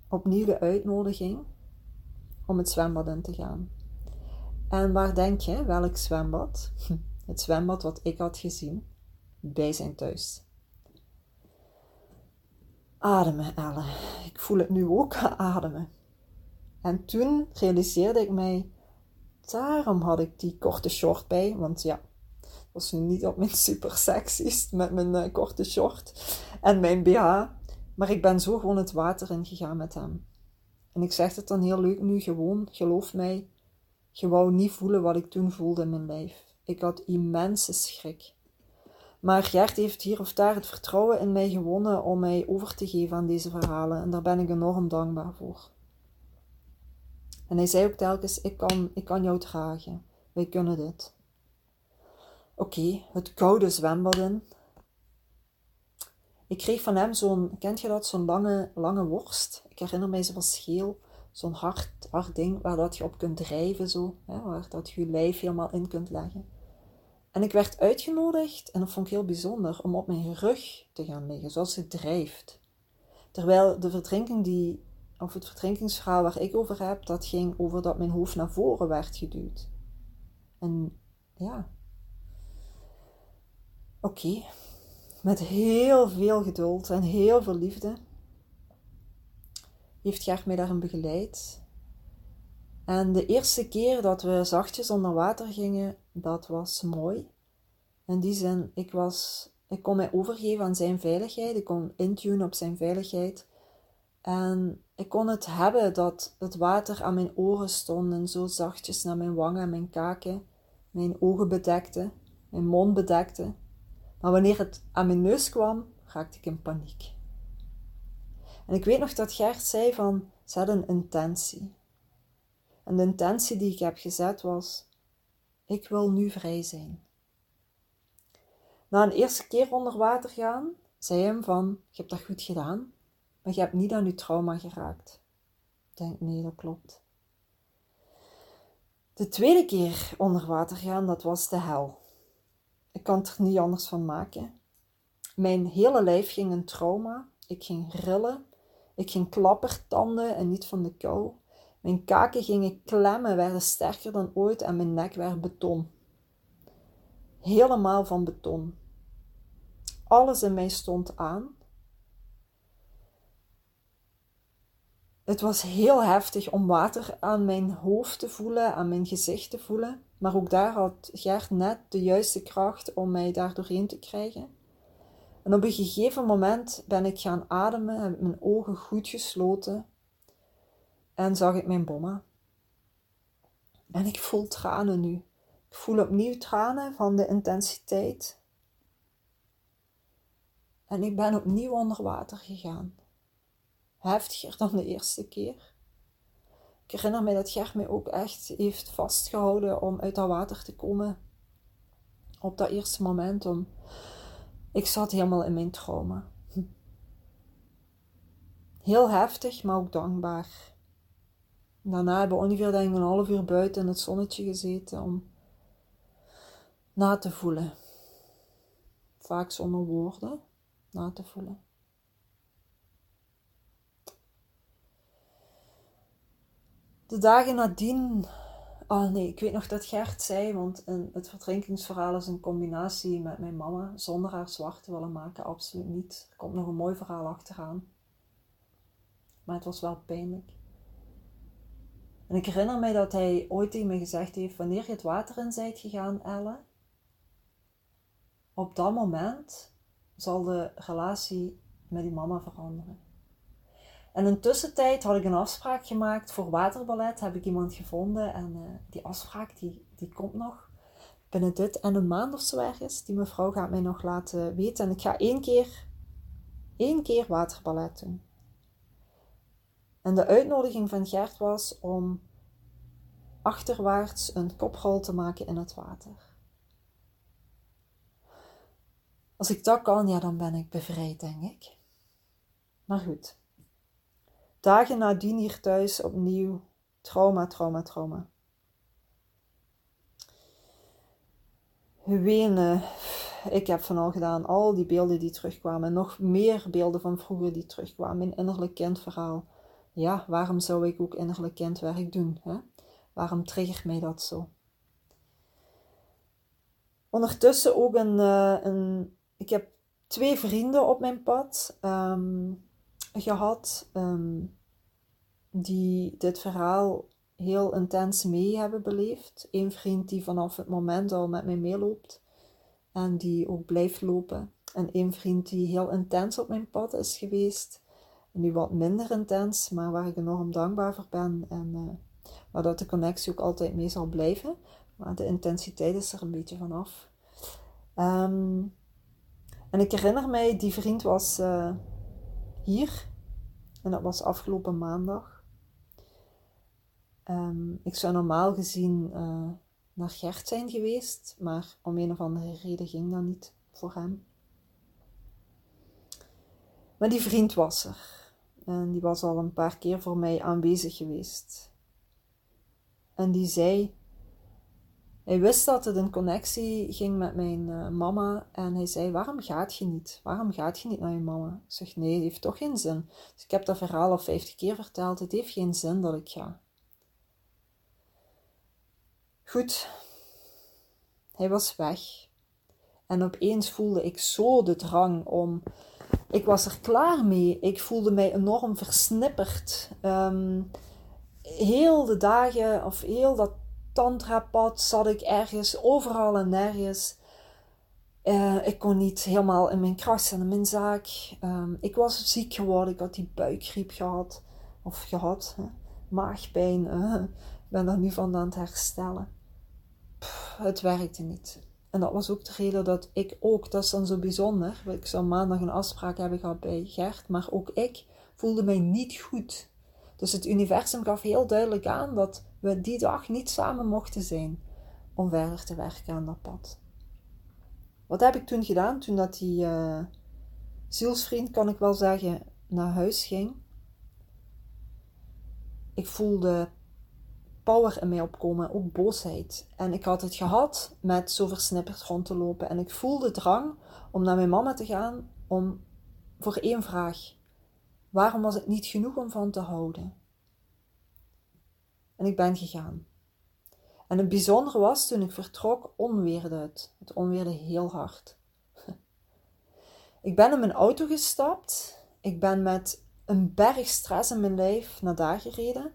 opnieuw de uitnodiging om het zwembad in te gaan. En waar denk je, welk zwembad? Het zwembad wat ik had gezien bij zijn thuis. Ademen, Elle. Ik voel het nu ook ademen. En toen realiseerde ik mij, daarom had ik die korte short bij, want ja, was nu niet op mijn super sexiest met mijn uh, korte short en mijn BH. Maar ik ben zo gewoon het water ingegaan met hem. En ik zeg het dan heel leuk nu, gewoon, geloof mij, je wou niet voelen wat ik toen voelde in mijn lijf. Ik had immense schrik. Maar Gert heeft hier of daar het vertrouwen in mij gewonnen om mij over te geven aan deze verhalen. En daar ben ik enorm dankbaar voor. En hij zei ook telkens: Ik kan, ik kan jou dragen. Wij kunnen dit. Oké, het koude zwembad in. Ik kreeg van hem zo'n, kent je dat, zo'n lange, lange worst. Ik herinner mij, ze was geel. Zo'n hard, hard ding waar dat je op kunt drijven, zo. Hè, waar dat je je lijf helemaal in kunt leggen. En ik werd uitgenodigd, en dat vond ik heel bijzonder, om op mijn rug te gaan liggen, zoals het drijft. Terwijl de verdrinking die, of het verdrinkingsverhaal waar ik over heb, dat ging over dat mijn hoofd naar voren werd geduwd. En ja. Oké met heel veel geduld en heel veel liefde heeft Gert mij daarin begeleid. En de eerste keer dat we zachtjes onder water gingen, dat was mooi. In die zin, ik, was, ik kon mij overgeven aan zijn veiligheid, ik kon intunen op zijn veiligheid. En ik kon het hebben dat het water aan mijn oren stond en zo zachtjes naar mijn wangen en mijn kaken, mijn ogen bedekte, mijn mond bedekte. Maar wanneer het aan mijn neus kwam, raakte ik in paniek. En ik weet nog dat Gert zei van, zet een intentie. En de intentie die ik heb gezet was, ik wil nu vrij zijn. Na een eerste keer onder water gaan, zei hem van, je hebt dat goed gedaan, maar je hebt niet aan je trauma geraakt. Ik denk, nee, dat klopt. De tweede keer onder water gaan, dat was de hel. Ik kan het er niet anders van maken. Mijn hele lijf ging een trauma. Ik ging rillen. Ik ging klappertanden en niet van de kou. Mijn kaken gingen klemmen, werden sterker dan ooit en mijn nek werd beton. Helemaal van beton. Alles in mij stond aan. het was heel heftig om water aan mijn hoofd te voelen, aan mijn gezicht te voelen. Maar ook daar had Gert net de juiste kracht om mij daar doorheen te krijgen. En op een gegeven moment ben ik gaan ademen, heb mijn ogen goed gesloten en zag ik mijn bomma. En ik voel tranen nu. Ik voel opnieuw tranen van de intensiteit. En ik ben opnieuw onder water gegaan. Heftiger dan de eerste keer. Ik herinner me dat Gert mij ook echt heeft vastgehouden om uit dat water te komen. Op dat eerste moment. Om... Ik zat helemaal in mijn trauma. Heel heftig, maar ook dankbaar. Daarna hebben ongeveer denk ik, een half uur buiten in het zonnetje gezeten om na te voelen. Vaak zonder woorden na te voelen. De dagen nadien, oh nee, ik weet nog dat Gert zei, want het verdrinkingsverhaal is een combinatie met mijn mama, zonder haar zwart te willen maken, absoluut niet. Er komt nog een mooi verhaal achteraan. Maar het was wel pijnlijk. En ik herinner mij dat hij ooit tegen me gezegd heeft: Wanneer je het water in zijt gegaan, Elle, op dat moment zal de relatie met die mama veranderen. En in tussentijd had ik een afspraak gemaakt voor waterballet. Heb ik iemand gevonden en uh, die afspraak die, die komt nog binnen dit en een maand of zo ergens. Die mevrouw gaat mij nog laten weten. En ik ga één keer, één keer waterballet doen. En de uitnodiging van Gert was om achterwaarts een koprol te maken in het water. Als ik dat kan, ja, dan ben ik bevrijd, denk ik. Maar goed. Dagen nadien hier thuis opnieuw trauma, trauma, trauma. Wenen. Ik heb van al gedaan. Al die beelden die terugkwamen. Nog meer beelden van vroeger die terugkwamen. Mijn innerlijk kindverhaal. Ja, waarom zou ik ook innerlijk kindwerk doen? Hè? Waarom triggert mij dat zo? Ondertussen ook een, uh, een ik heb twee vrienden op mijn pad ehm, gehad ehm, die dit verhaal heel intens mee hebben beleefd. Eén vriend die vanaf het moment al met mij meeloopt en die ook blijft lopen. En één vriend die heel intens op mijn pad is geweest. Nu wat minder intens, maar waar ik enorm dankbaar voor ben. En uh, waar dat de connectie ook altijd mee zal blijven. Maar de intensiteit is er een beetje vanaf. Um, en ik herinner mij, die vriend was uh, hier. En dat was afgelopen maandag. Um, ik zou normaal gezien uh, naar Gert zijn geweest, maar om een of andere reden ging dat niet voor hem. Maar die vriend was er. En die was al een paar keer voor mij aanwezig geweest. En die zei hij wist dat het een connectie ging met mijn uh, mama en hij zei: Waarom gaat je niet? Waarom gaat je niet naar je mama? Ik zeg: Nee, het heeft toch geen zin. Dus ik heb dat verhaal al vijftig keer verteld. Het heeft geen zin dat ik ga. Goed, hij was weg. En opeens voelde ik zo de drang om. Ik was er klaar mee. Ik voelde mij enorm versnipperd. Um, heel de dagen, of heel dat tantrapad zat ik ergens, overal en nergens. Uh, ik kon niet helemaal in mijn kracht zijn in mijn zaak. Um, ik was ziek geworden, ik had die buikgriep gehad. Of gehad, hè? maagpijn. Uh, ik ben daar nu van aan het herstellen. Het werkte niet. En dat was ook de reden dat ik ook, dat is dan zo bijzonder. Ik zou maandag een afspraak hebben gehad bij Gert, maar ook ik voelde mij niet goed. Dus het universum gaf heel duidelijk aan dat we die dag niet samen mochten zijn om verder te werken aan dat pad. Wat heb ik toen gedaan? Toen dat die uh, zielsvriend, kan ik wel zeggen, naar huis ging. Ik voelde power in mij opkomen, ook boosheid. En ik had het gehad met zo versnipperd rond te lopen. En ik voelde drang om naar mijn mama te gaan om voor één vraag. Waarom was het niet genoeg om van te houden? En ik ben gegaan. En het bijzondere was, toen ik vertrok, onweerde het. Het onweerde heel hard. ik ben in mijn auto gestapt. Ik ben met een berg stress in mijn lijf naar daar gereden.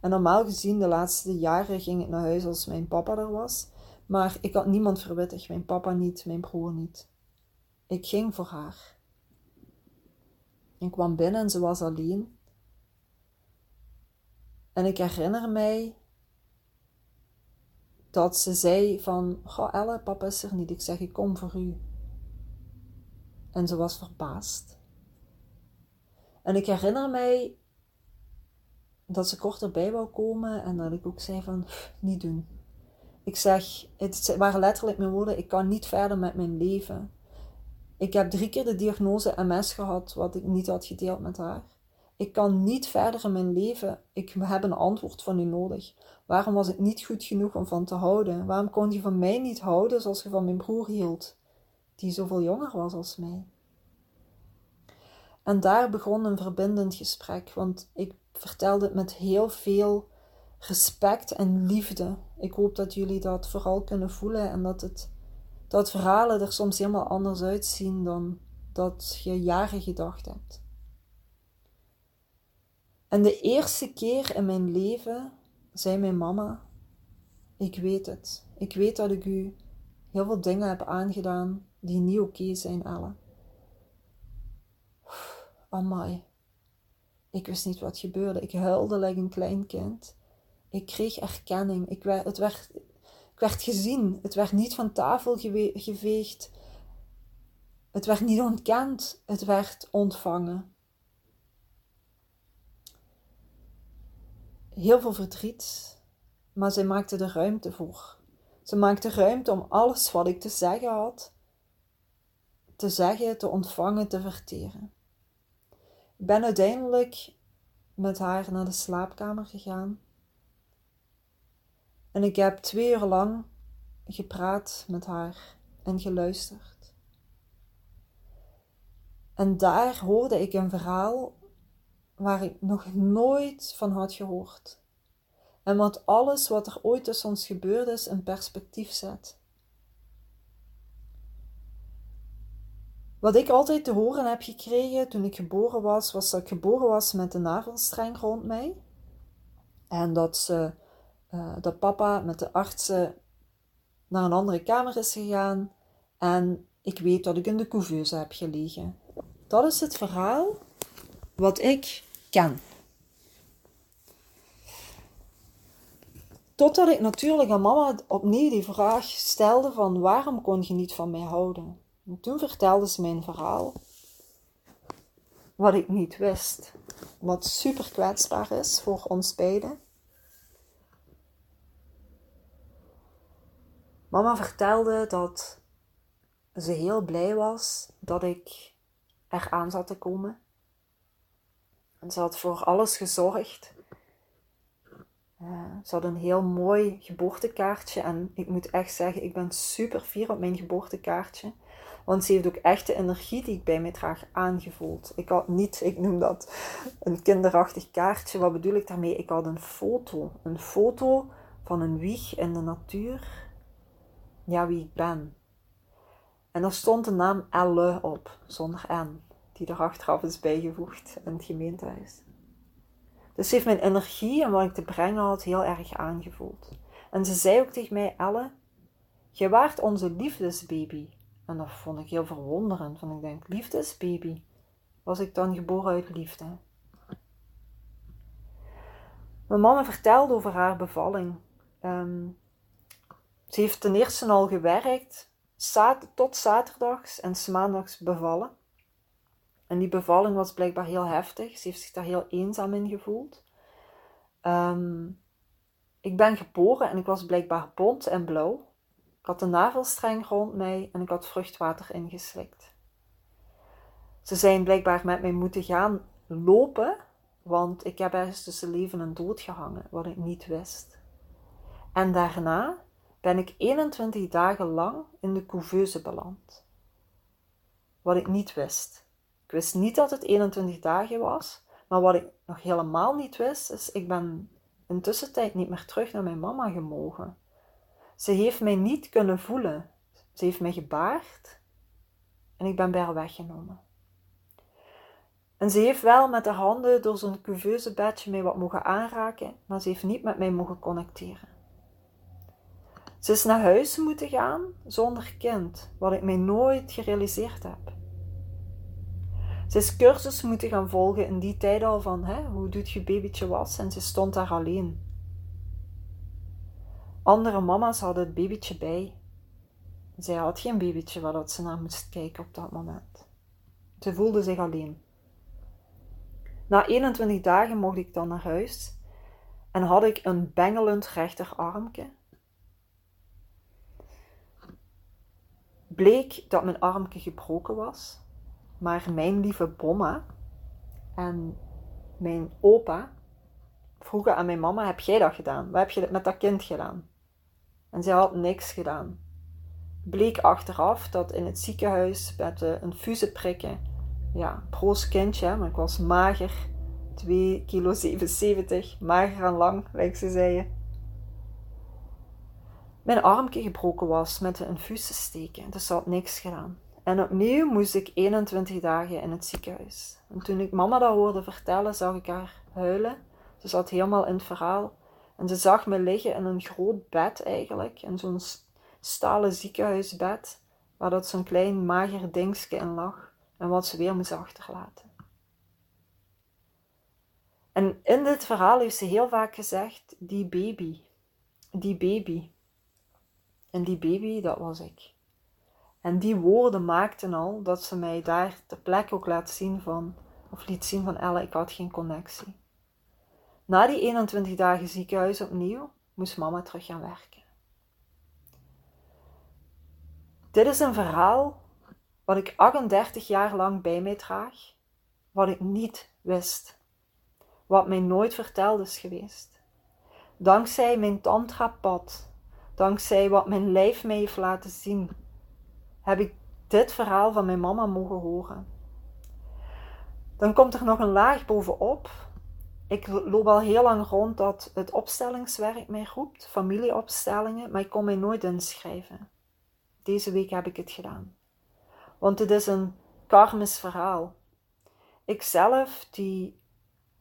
En normaal gezien, de laatste jaren ging ik naar huis als mijn papa er was. Maar ik had niemand verwittigd. Mijn papa niet, mijn broer niet. Ik ging voor haar. Ik kwam binnen en ze was alleen. En ik herinner mij dat ze zei van, goh Elle, papa is er niet. Ik zeg, ik kom voor u. En ze was verbaasd. En ik herinner mij dat ze kort erbij wou komen en dat ik ook zei van, niet doen. Ik zeg, het waren letterlijk mijn woorden, ik kan niet verder met mijn leven. Ik heb drie keer de diagnose MS gehad, wat ik niet had gedeeld met haar. Ik kan niet verder in mijn leven. Ik heb een antwoord van u nodig. Waarom was ik niet goed genoeg om van te houden? Waarom kon je van mij niet houden zoals je van mijn broer hield, die zoveel jonger was als mij? En daar begon een verbindend gesprek, want ik vertelde het met heel veel respect en liefde. Ik hoop dat jullie dat vooral kunnen voelen en dat, het, dat verhalen er soms helemaal anders uitzien dan dat je jaren gedacht hebt. En de eerste keer in mijn leven zei mijn mama: Ik weet het. Ik weet dat ik u heel veel dingen heb aangedaan die niet oké zijn, Elle. Amai. Ik wist niet wat gebeurde. Ik huilde like een klein kind. Ik kreeg erkenning. Ik werd, het werd, werd gezien. Het werd niet van tafel geveegd. Het werd niet ontkend. Het werd ontvangen. Heel veel verdriet, maar zij maakte er ruimte voor. Ze maakte ruimte om alles wat ik te zeggen had, te zeggen, te ontvangen, te verteren. Ik ben uiteindelijk met haar naar de slaapkamer gegaan. En ik heb twee uur lang gepraat met haar en geluisterd. En daar hoorde ik een verhaal waar ik nog nooit van had gehoord. En wat alles wat er ooit tussen ons gebeurd is in perspectief zet. Wat ik altijd te horen heb gekregen toen ik geboren was, was dat ik geboren was met een navelstreng rond mij. En dat, ze, uh, dat papa met de artsen naar een andere kamer is gegaan. En ik weet dat ik in de couveuse heb gelegen. Dat is het verhaal wat ik ken. Totdat ik natuurlijk aan mama opnieuw die vraag stelde van waarom kon je niet van mij houden? En toen vertelde ze mijn verhaal. Wat ik niet wist. Wat super kwetsbaar is voor ons beiden. Mama vertelde dat ze heel blij was dat ik eraan zat te komen. En ze had voor alles gezorgd. Uh, ze had een heel mooi geboortekaartje. En ik moet echt zeggen, ik ben super fier op mijn geboortekaartje. Want ze heeft ook echt de energie die ik bij mij draag aangevoeld. Ik had niet, ik noem dat een kinderachtig kaartje. Wat bedoel ik daarmee? Ik had een foto. Een foto van een wieg in de natuur. Ja, wie ik ben. En er stond de naam Elle op, zonder N die er achteraf is bijgevoegd in het gemeentehuis. Dus heeft mijn energie en wat ik te brengen had heel erg aangevoeld. En ze zei ook tegen mij, Elle, jij waart onze liefdesbaby. En dat vond ik heel verwonderend, want ik denk, liefdesbaby? Was ik dan geboren uit liefde? Mijn mama vertelde over haar bevalling. Ehm, ze heeft ten eerste al gewerkt, tot zaterdags en maandags bevallen. En die bevalling was blijkbaar heel heftig. Ze heeft zich daar heel eenzaam in gevoeld. Ehm, ik ben geboren en ik was blijkbaar bont en blauw. Ik had de navelstreng rond mij en ik had vruchtwater ingeslikt. Ze zijn blijkbaar met mij moeten gaan lopen, want ik heb ergens tussen leven en dood gehangen, wat ik niet wist. En daarna ben ik 21 dagen lang in de couveuse beland, wat ik niet wist. Ik wist niet dat het 21 dagen was, maar wat ik nog helemaal niet wist, is ik ben in tussentijd niet meer terug naar mijn mama gemogen. Ze heeft mij niet kunnen voelen. Ze heeft mij gebaard en ik ben bij haar weggenomen. En ze heeft wel met haar handen door zo'n couveuse bedje mij wat mogen aanraken, maar ze heeft niet met mij mogen connecteren. Ze is naar huis moeten gaan zonder kind, wat ik mij nooit gerealiseerd heb. Ze is cursus moeten gaan volgen in die tijd al van hè, hoe doet je babytje was en ze stond daar alleen. Andere mama's hadden het babytje bij. Zij had geen babytje waar ze naar moest kijken op dat moment. Ze voelde zich alleen. Na 21 dagen mocht ik dan naar huis en had ik een bengelend rechterarmje. Bleek dat mijn armje gebroken was, maar mijn lieve bomma en mijn opa vroegen aan mijn mama: Heb jij dat gedaan? Wat heb je met dat kind gedaan? En zij had niks gedaan. Bleek achteraf dat in het ziekenhuis met een fuse prikken ja, proos kindje, maar ik was mager. 2 kilo 77, mager en lang, lijkt ze zeiden. Mijn armje gebroken was met de infuus steken, dus ze had niks gedaan. En opnieuw moest ik 21 dagen in het ziekenhuis. En toen ik mama dat hoorde vertellen, zag ik haar huilen. Ze zat helemaal in het verhaal. En ze zag me liggen in een groot bed eigenlijk, in zo'n stalen ziekenhuisbed, waar dat zo'n klein mager dingetje in lag en wat ze weer moest achterlaten. En in dit verhaal heeft ze heel vaak gezegd: die baby, die baby. En die baby, dat was ik. En die woorden maakten al dat ze mij daar ter plekke ook laat zien van, of liet zien van Ella, ik had geen connectie. Na die 21 dagen ziekenhuis opnieuw moest mama terug gaan werken. Dit is een verhaal wat ik 38 jaar lang bij mij draag, wat ik niet wist, wat mij nooit verteld is geweest. Dankzij mijn tantra-pad, dankzij wat mijn lijf mij heeft laten zien, heb ik dit verhaal van mijn mama mogen horen. Dan komt er nog een laag bovenop. Ik loop al heel lang rond dat het opstellingswerk mij roept, familieopstellingen, maar ik kon mij nooit inschrijven. Deze week heb ik het gedaan. Want het is een karmisch verhaal. Ikzelf, die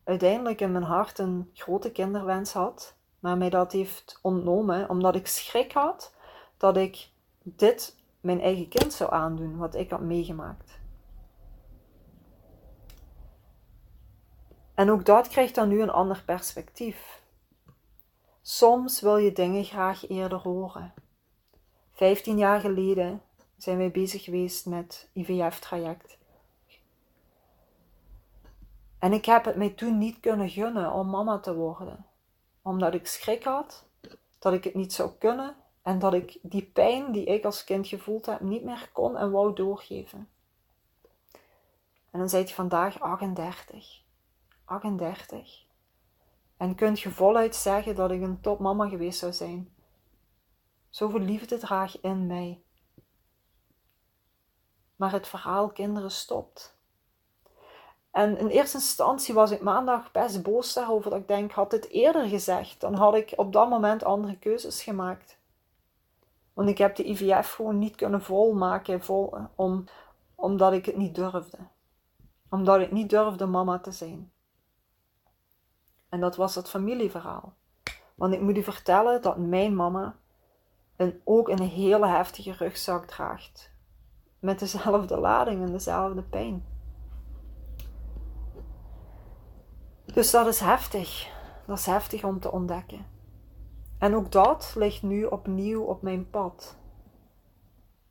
uiteindelijk in mijn hart een grote kinderwens had, maar mij dat heeft ontnomen omdat ik schrik had dat ik dit mijn eigen kind zou aandoen, wat ik had meegemaakt. En ook dat krijgt dan nu een ander perspectief. Soms wil je dingen graag eerder horen. Vijftien jaar geleden zijn wij bezig geweest met IVF-traject. En ik heb het mij toen niet kunnen gunnen om mama te worden. Omdat ik schrik had dat ik het niet zou kunnen en dat ik die pijn die ik als kind gevoeld heb niet meer kon en wou doorgeven. En dan zijt je vandaag 38. 38. En kunt je voluit zeggen dat ik een topmama geweest zou zijn. Zoveel liefde draag in mij maar het verhaal kinderen stopt. En in eerste instantie was ik maandag best boos daarover. Dat ik denk, had het eerder gezegd, dan had ik op dat moment andere keuzes gemaakt. Want ik heb de IVF gewoon niet kunnen volmaken, vol, om, omdat ik het niet durfde. Omdat ik niet durfde mama te zijn. En dat was het familieverhaal. Want ik moet u vertellen dat mijn mama een, ook een hele heftige rugzak draagt met dezelfde lading en dezelfde pijn. Dus dat is heftig. Dat is heftig om te ontdekken. En ook dat ligt nu opnieuw op mijn pad.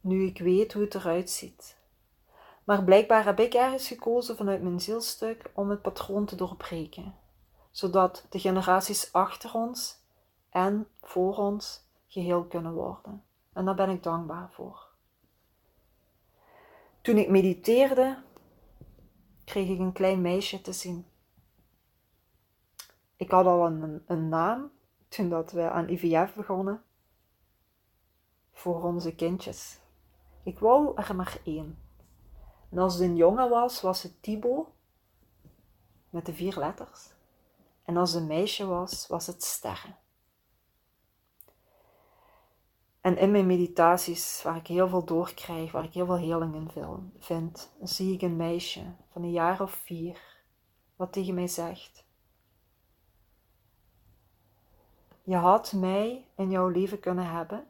Nu ik weet hoe het eruit ziet. Maar blijkbaar heb ik ergens gekozen vanuit mijn zielstuk om het patroon te doorbreken, zodat de generaties achter ons en voor ons geheel kunnen worden. En daar ben ik dankbaar voor. Toen ik mediteerde, kreeg ik een klein meisje te zien. Ik had al een, een naam toen dat we aan IVF begonnen voor onze kindjes. Ik wou er maar één. En als het een jongen was, was het Thibaut met de vier letters. En als een meisje was, was het Sterren. En in mijn meditaties, waar ik heel veel doorkrijg, waar ik heel veel heling in vind, zie ik een meisje van een jaar of vier, wat tegen mij zegt: Je had mij in jouw leven kunnen hebben,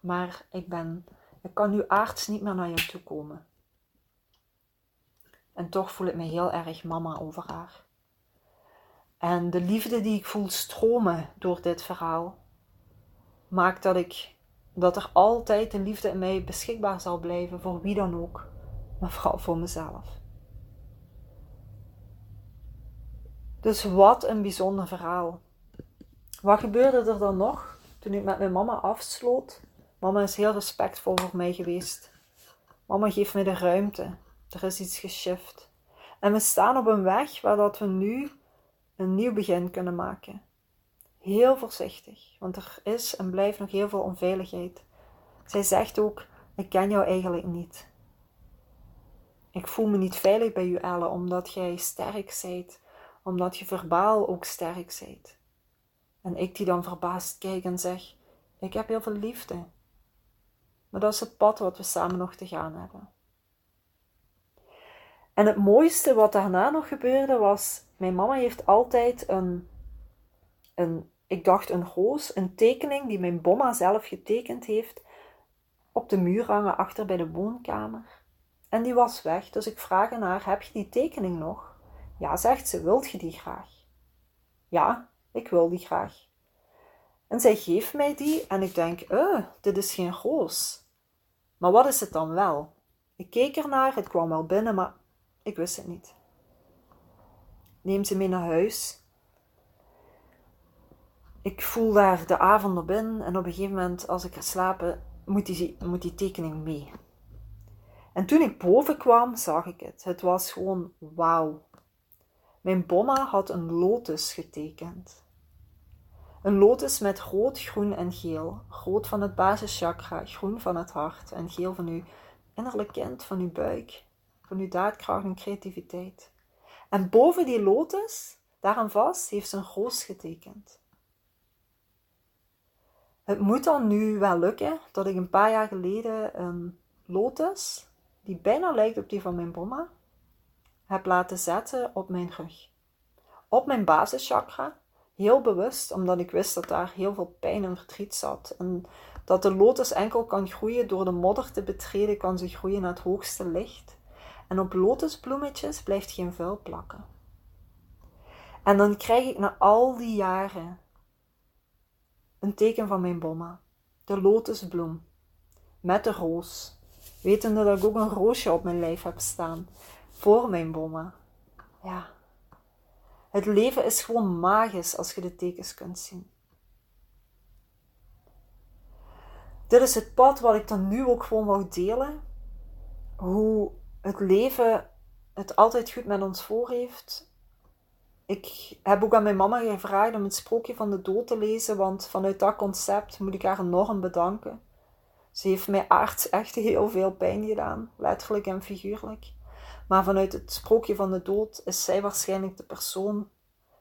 maar ik ben, ik kan nu aards niet meer naar jou toe komen. En toch voel ik me heel erg mama over haar. En de liefde die ik voel stromen door dit verhaal, maakt dat ik dat er altijd een liefde in mij beschikbaar zal blijven voor wie dan ook, maar vooral voor mezelf. Dus wat een bijzonder verhaal. Wat gebeurde er dan nog toen ik met mijn mama afsloot? Mama is heel respectvol voor mij geweest. Mama geeft me de ruimte. Er is iets geshift. En we staan op een weg waar dat we nu een nieuw begin kunnen maken. Heel voorzichtig, want er is en blijft nog heel veel onveiligheid. Zij zegt ook: Ik ken jou eigenlijk niet. Ik voel me niet veilig bij u, Elle, omdat jij sterk zijt, omdat je verbaal ook sterk zijt. En ik die dan verbaasd kijk en zeg: Ik heb heel veel liefde. Maar dat is het pad wat we samen nog te gaan hebben. En het mooiste wat daarna nog gebeurde was: mijn mama heeft altijd een, een ik dacht een roos, een tekening die mijn bomma zelf getekend heeft, op de muur hangen achter bij de woonkamer. En die was weg, dus ik vraag aan haar: Heb je die tekening nog? Ja, zegt ze, wilt je die graag? Ja, ik wil die graag. En zij geeft mij die en ik denk: Eh, dit is geen roos. Maar wat is het dan wel? Ik keek ernaar, het kwam wel binnen, maar ik wist het niet. Neem ze mee naar huis ik voel daar de avond op in en op een gegeven moment, als ik ga slapen, moet die, moet die tekening mee. En toen ik boven kwam, zag ik het. Het was gewoon wauw. Mijn bomma had een lotus getekend. Een lotus met rood, groen en geel. Rood van het basischakra, groen van het hart en geel van uw innerlijk kind, van uw buik, van uw daadkracht en creativiteit. En boven die lotus, daaraan vast, heeft ze een roos getekend. Het moet dan nu wel lukken dat ik een paar jaar geleden een lotus, die bijna lijkt op die van mijn bomma, heb laten zetten op mijn rug. Op mijn basischakra, heel bewust, omdat ik wist dat daar heel veel pijn en verdriet zat. En dat de lotus enkel kan groeien door de modder te betreden, kan ze groeien naar het hoogste licht. En op lotusbloemetjes blijft geen vuil plakken. En dan krijg ik na al die jaren een teken van mijn bomma, de lotusbloem, met de roos, wetende dat ik ook een roosje op mijn lijf heb staan, voor mijn bomma. Ja, het leven is gewoon magisch als je de tekens kunt zien. Dit is het pad wat ik dan nu ook gewoon wou delen. Hoe het leven het altijd goed met ons voor heeft ik heb ook aan mijn mama gevraagd om het sprookje van de dood te lezen, want vanuit dat concept moet ik haar enorm bedanken. Ze heeft mij aards echt heel veel pijn gedaan, letterlijk en figuurlijk. Maar vanuit het sprookje van de dood is zij waarschijnlijk de persoon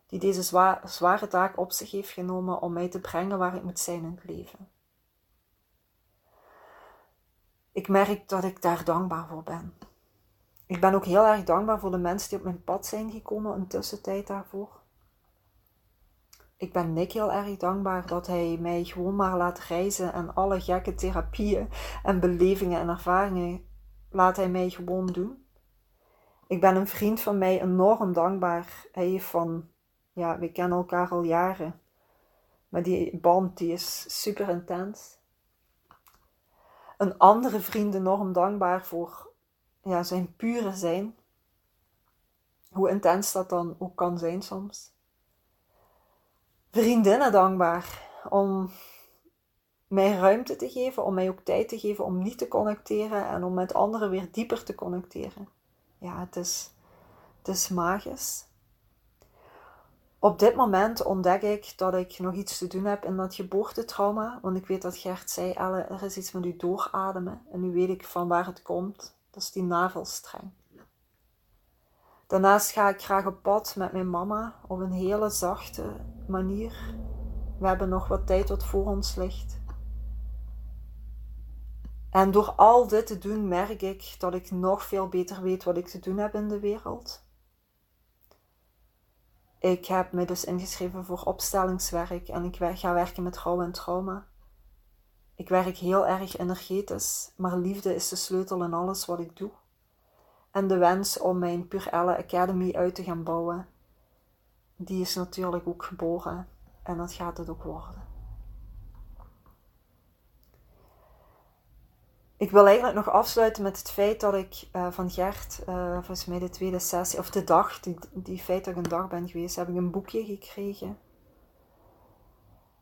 die deze zware taak op zich heeft genomen om mij te brengen waar ik moet zijn in het leven. Ik merk dat ik daar dankbaar voor ben ik ben ook heel erg dankbaar voor de mensen die op mijn pad zijn gekomen een tussentijd daarvoor. Ik ben Nick heel erg dankbaar dat hij mij gewoon maar laat reizen en alle gekke therapieën en belevingen en ervaringen laat hij mij gewoon doen. Ik ben een vriend van mij enorm dankbaar. Hij heeft van, ja, we kennen elkaar al jaren. Maar die band die is super intens. Een andere vriend enorm dankbaar voor ja, zijn pure zijn. Hoe intens dat dan ook kan zijn soms. Vriendinnen dankbaar om mij ruimte te geven, om mij ook tijd te geven om niet te connecteren en om met anderen weer dieper te connecteren. Ja, het is, het is magisch. Op dit moment ontdek ik dat ik nog iets te doen heb in dat geboortetrauma. Want ik weet dat Gert zei, Elle, er is iets met u doorademen. En nu weet ik van waar het komt. Dat is die navelstreng. Daarnaast ga ik graag op pad met mijn mama op een hele zachte manier. We hebben nog wat tijd wat voor ons ligt. En door al dit te doen merk ik dat ik nog veel beter weet wat ik te doen heb in de wereld. Ik heb me dus ingeschreven voor opstellingswerk en ik ga werken met rouw en trauma. Ik werk heel erg energetisch, maar liefde is de sleutel in alles wat ik doe. En de wens om mijn Pure Elle Academy uit te gaan bouwen, die is natuurlijk ook geboren en dat gaat het ook worden. Ik wil eigenlijk nog afsluiten met het feit dat ik uh, van Gert, uh, volgens mij de tweede sessie, of de dag, die, die feit dat ik een dag ben geweest, heb ik een boekje gekregen.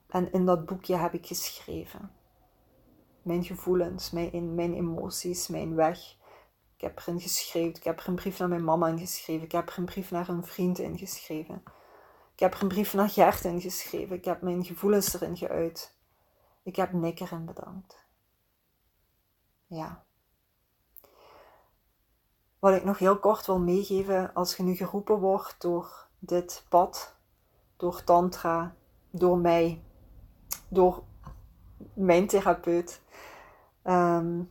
En in dat boekje heb ik geschreven. Mijn gevoelens, mijn, emoties, mijn weg. Ik heb erin geschreven, ik heb er een brief naar mijn mama ingeschreven, ik heb er een brief naar een vriend ingeschreven. Ik heb er een brief naar Gert ingeschreven, ik heb mijn gevoelens erin geuit. Ik heb Nick erin bedankt. Ja. Wat ik nog heel kort wil meegeven, als je nu geroepen wordt door dit pad, door Tantra, door mij, door mijn therapeut, ehm,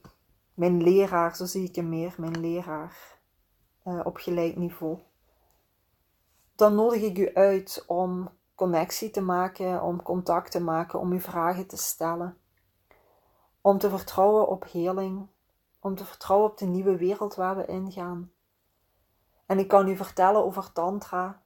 mijn leraar, zo zie ik hem meer, mijn leraar uh, op gelijk niveau, dan nodig ik u uit om connectie te maken, om contact te maken, om uw vragen te stellen om te vertrouwen op heling, om te vertrouwen op de nieuwe wereld waar we ingaan. En ik kan u vertellen over Tantra.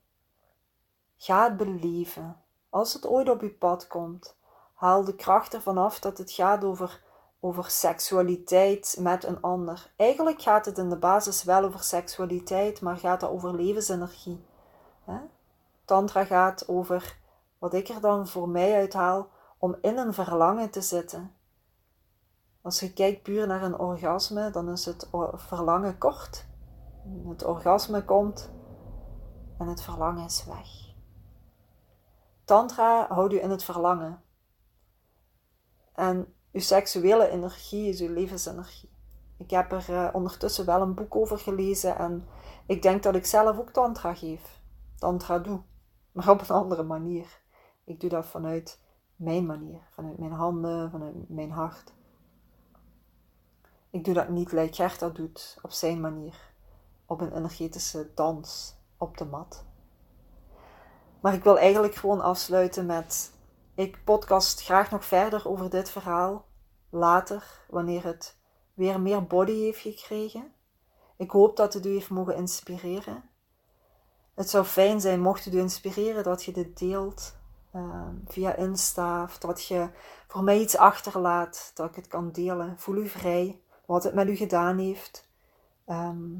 Ga het beleven. Als het ooit op uw pad komt, haal de kracht ervan af dat het gaat over, over seksualiteit met een ander. Eigenlijk gaat het in de basis wel over seksualiteit, maar gaat het over levensenergie. Tantra gaat over wat ik er dan voor mij uithaal om in een verlangen te zitten. Als je kijkt puur naar een orgasme, dan is het verlangen kort. Het orgasme komt en het verlangen is weg. Tantra houdt u in het verlangen. En uw seksuele energie is uw levensenergie. Ik heb er uh, ondertussen wel een boek over gelezen en ik denk dat ik zelf ook tantra geef. Tantra doe, maar op een andere manier. Ik doe dat vanuit mijn manier, vanuit mijn handen, vanuit mijn hart. Ik doe dat niet like Gert dat doet, op zijn manier. Op een energetische dans op de mat. Maar ik wil eigenlijk gewoon afsluiten met: ik podcast graag nog verder over dit verhaal. Later, wanneer het weer meer body heeft gekregen. Ik hoop dat het u heeft mogen inspireren. Het zou fijn zijn mocht het u inspireren dat je dit deelt ehm, via Insta. Of dat je voor mij iets achterlaat, dat ik het kan delen. Voel u vrij wat het met u gedaan heeft. Ehm,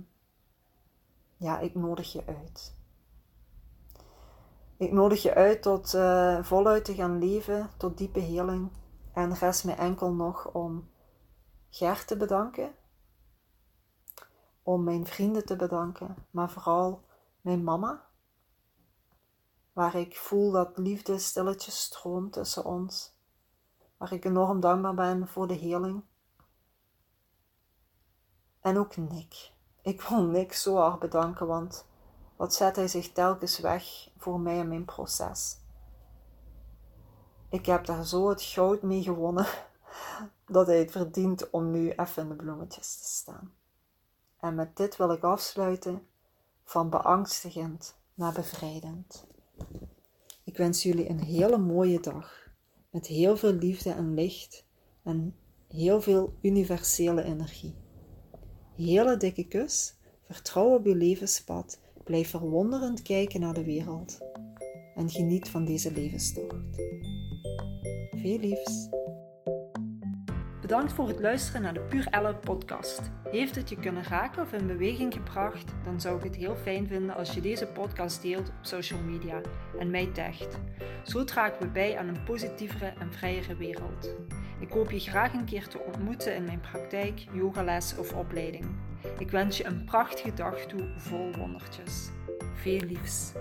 ja, ik nodig je uit. Ik nodig je uit tot uh, voluit te gaan leven, tot diepe heling. En rest me enkel nog om Gert te bedanken, om mijn vrienden te bedanken, maar vooral mijn mama, waar ik voel dat liefde stilletjes stroomt tussen ons, waar ik enorm dankbaar ben voor de heling en ook Nick. Ik wil Nick zo hard bedanken, want wat zet hij zich telkens weg voor mij en mijn proces. Ik heb daar zo het goud mee gewonnen dat hij het verdient om nu even in de bloemetjes te staan. En met dit wil ik afsluiten van beangstigend naar bevrijdend. Ik wens jullie een hele mooie dag met heel veel liefde en licht en heel veel universele energie. Hele dikke kus, vertrouw op je levenspad, blijf verwonderend kijken naar de wereld en geniet van deze levenstocht. Veel liefs. Bedankt voor het luisteren naar de Puur Elle podcast. Heeft het je kunnen raken of in beweging gebracht? Dan zou ik het heel fijn vinden als je deze podcast deelt op social media en mij tagt. Zo dragen we bij aan een positievere en vrijere wereld. Ik hoop je graag een keer te ontmoeten in mijn praktijk, yogales of opleiding. Ik wens je een prachtige dag toe vol wondertjes. Veel liefs.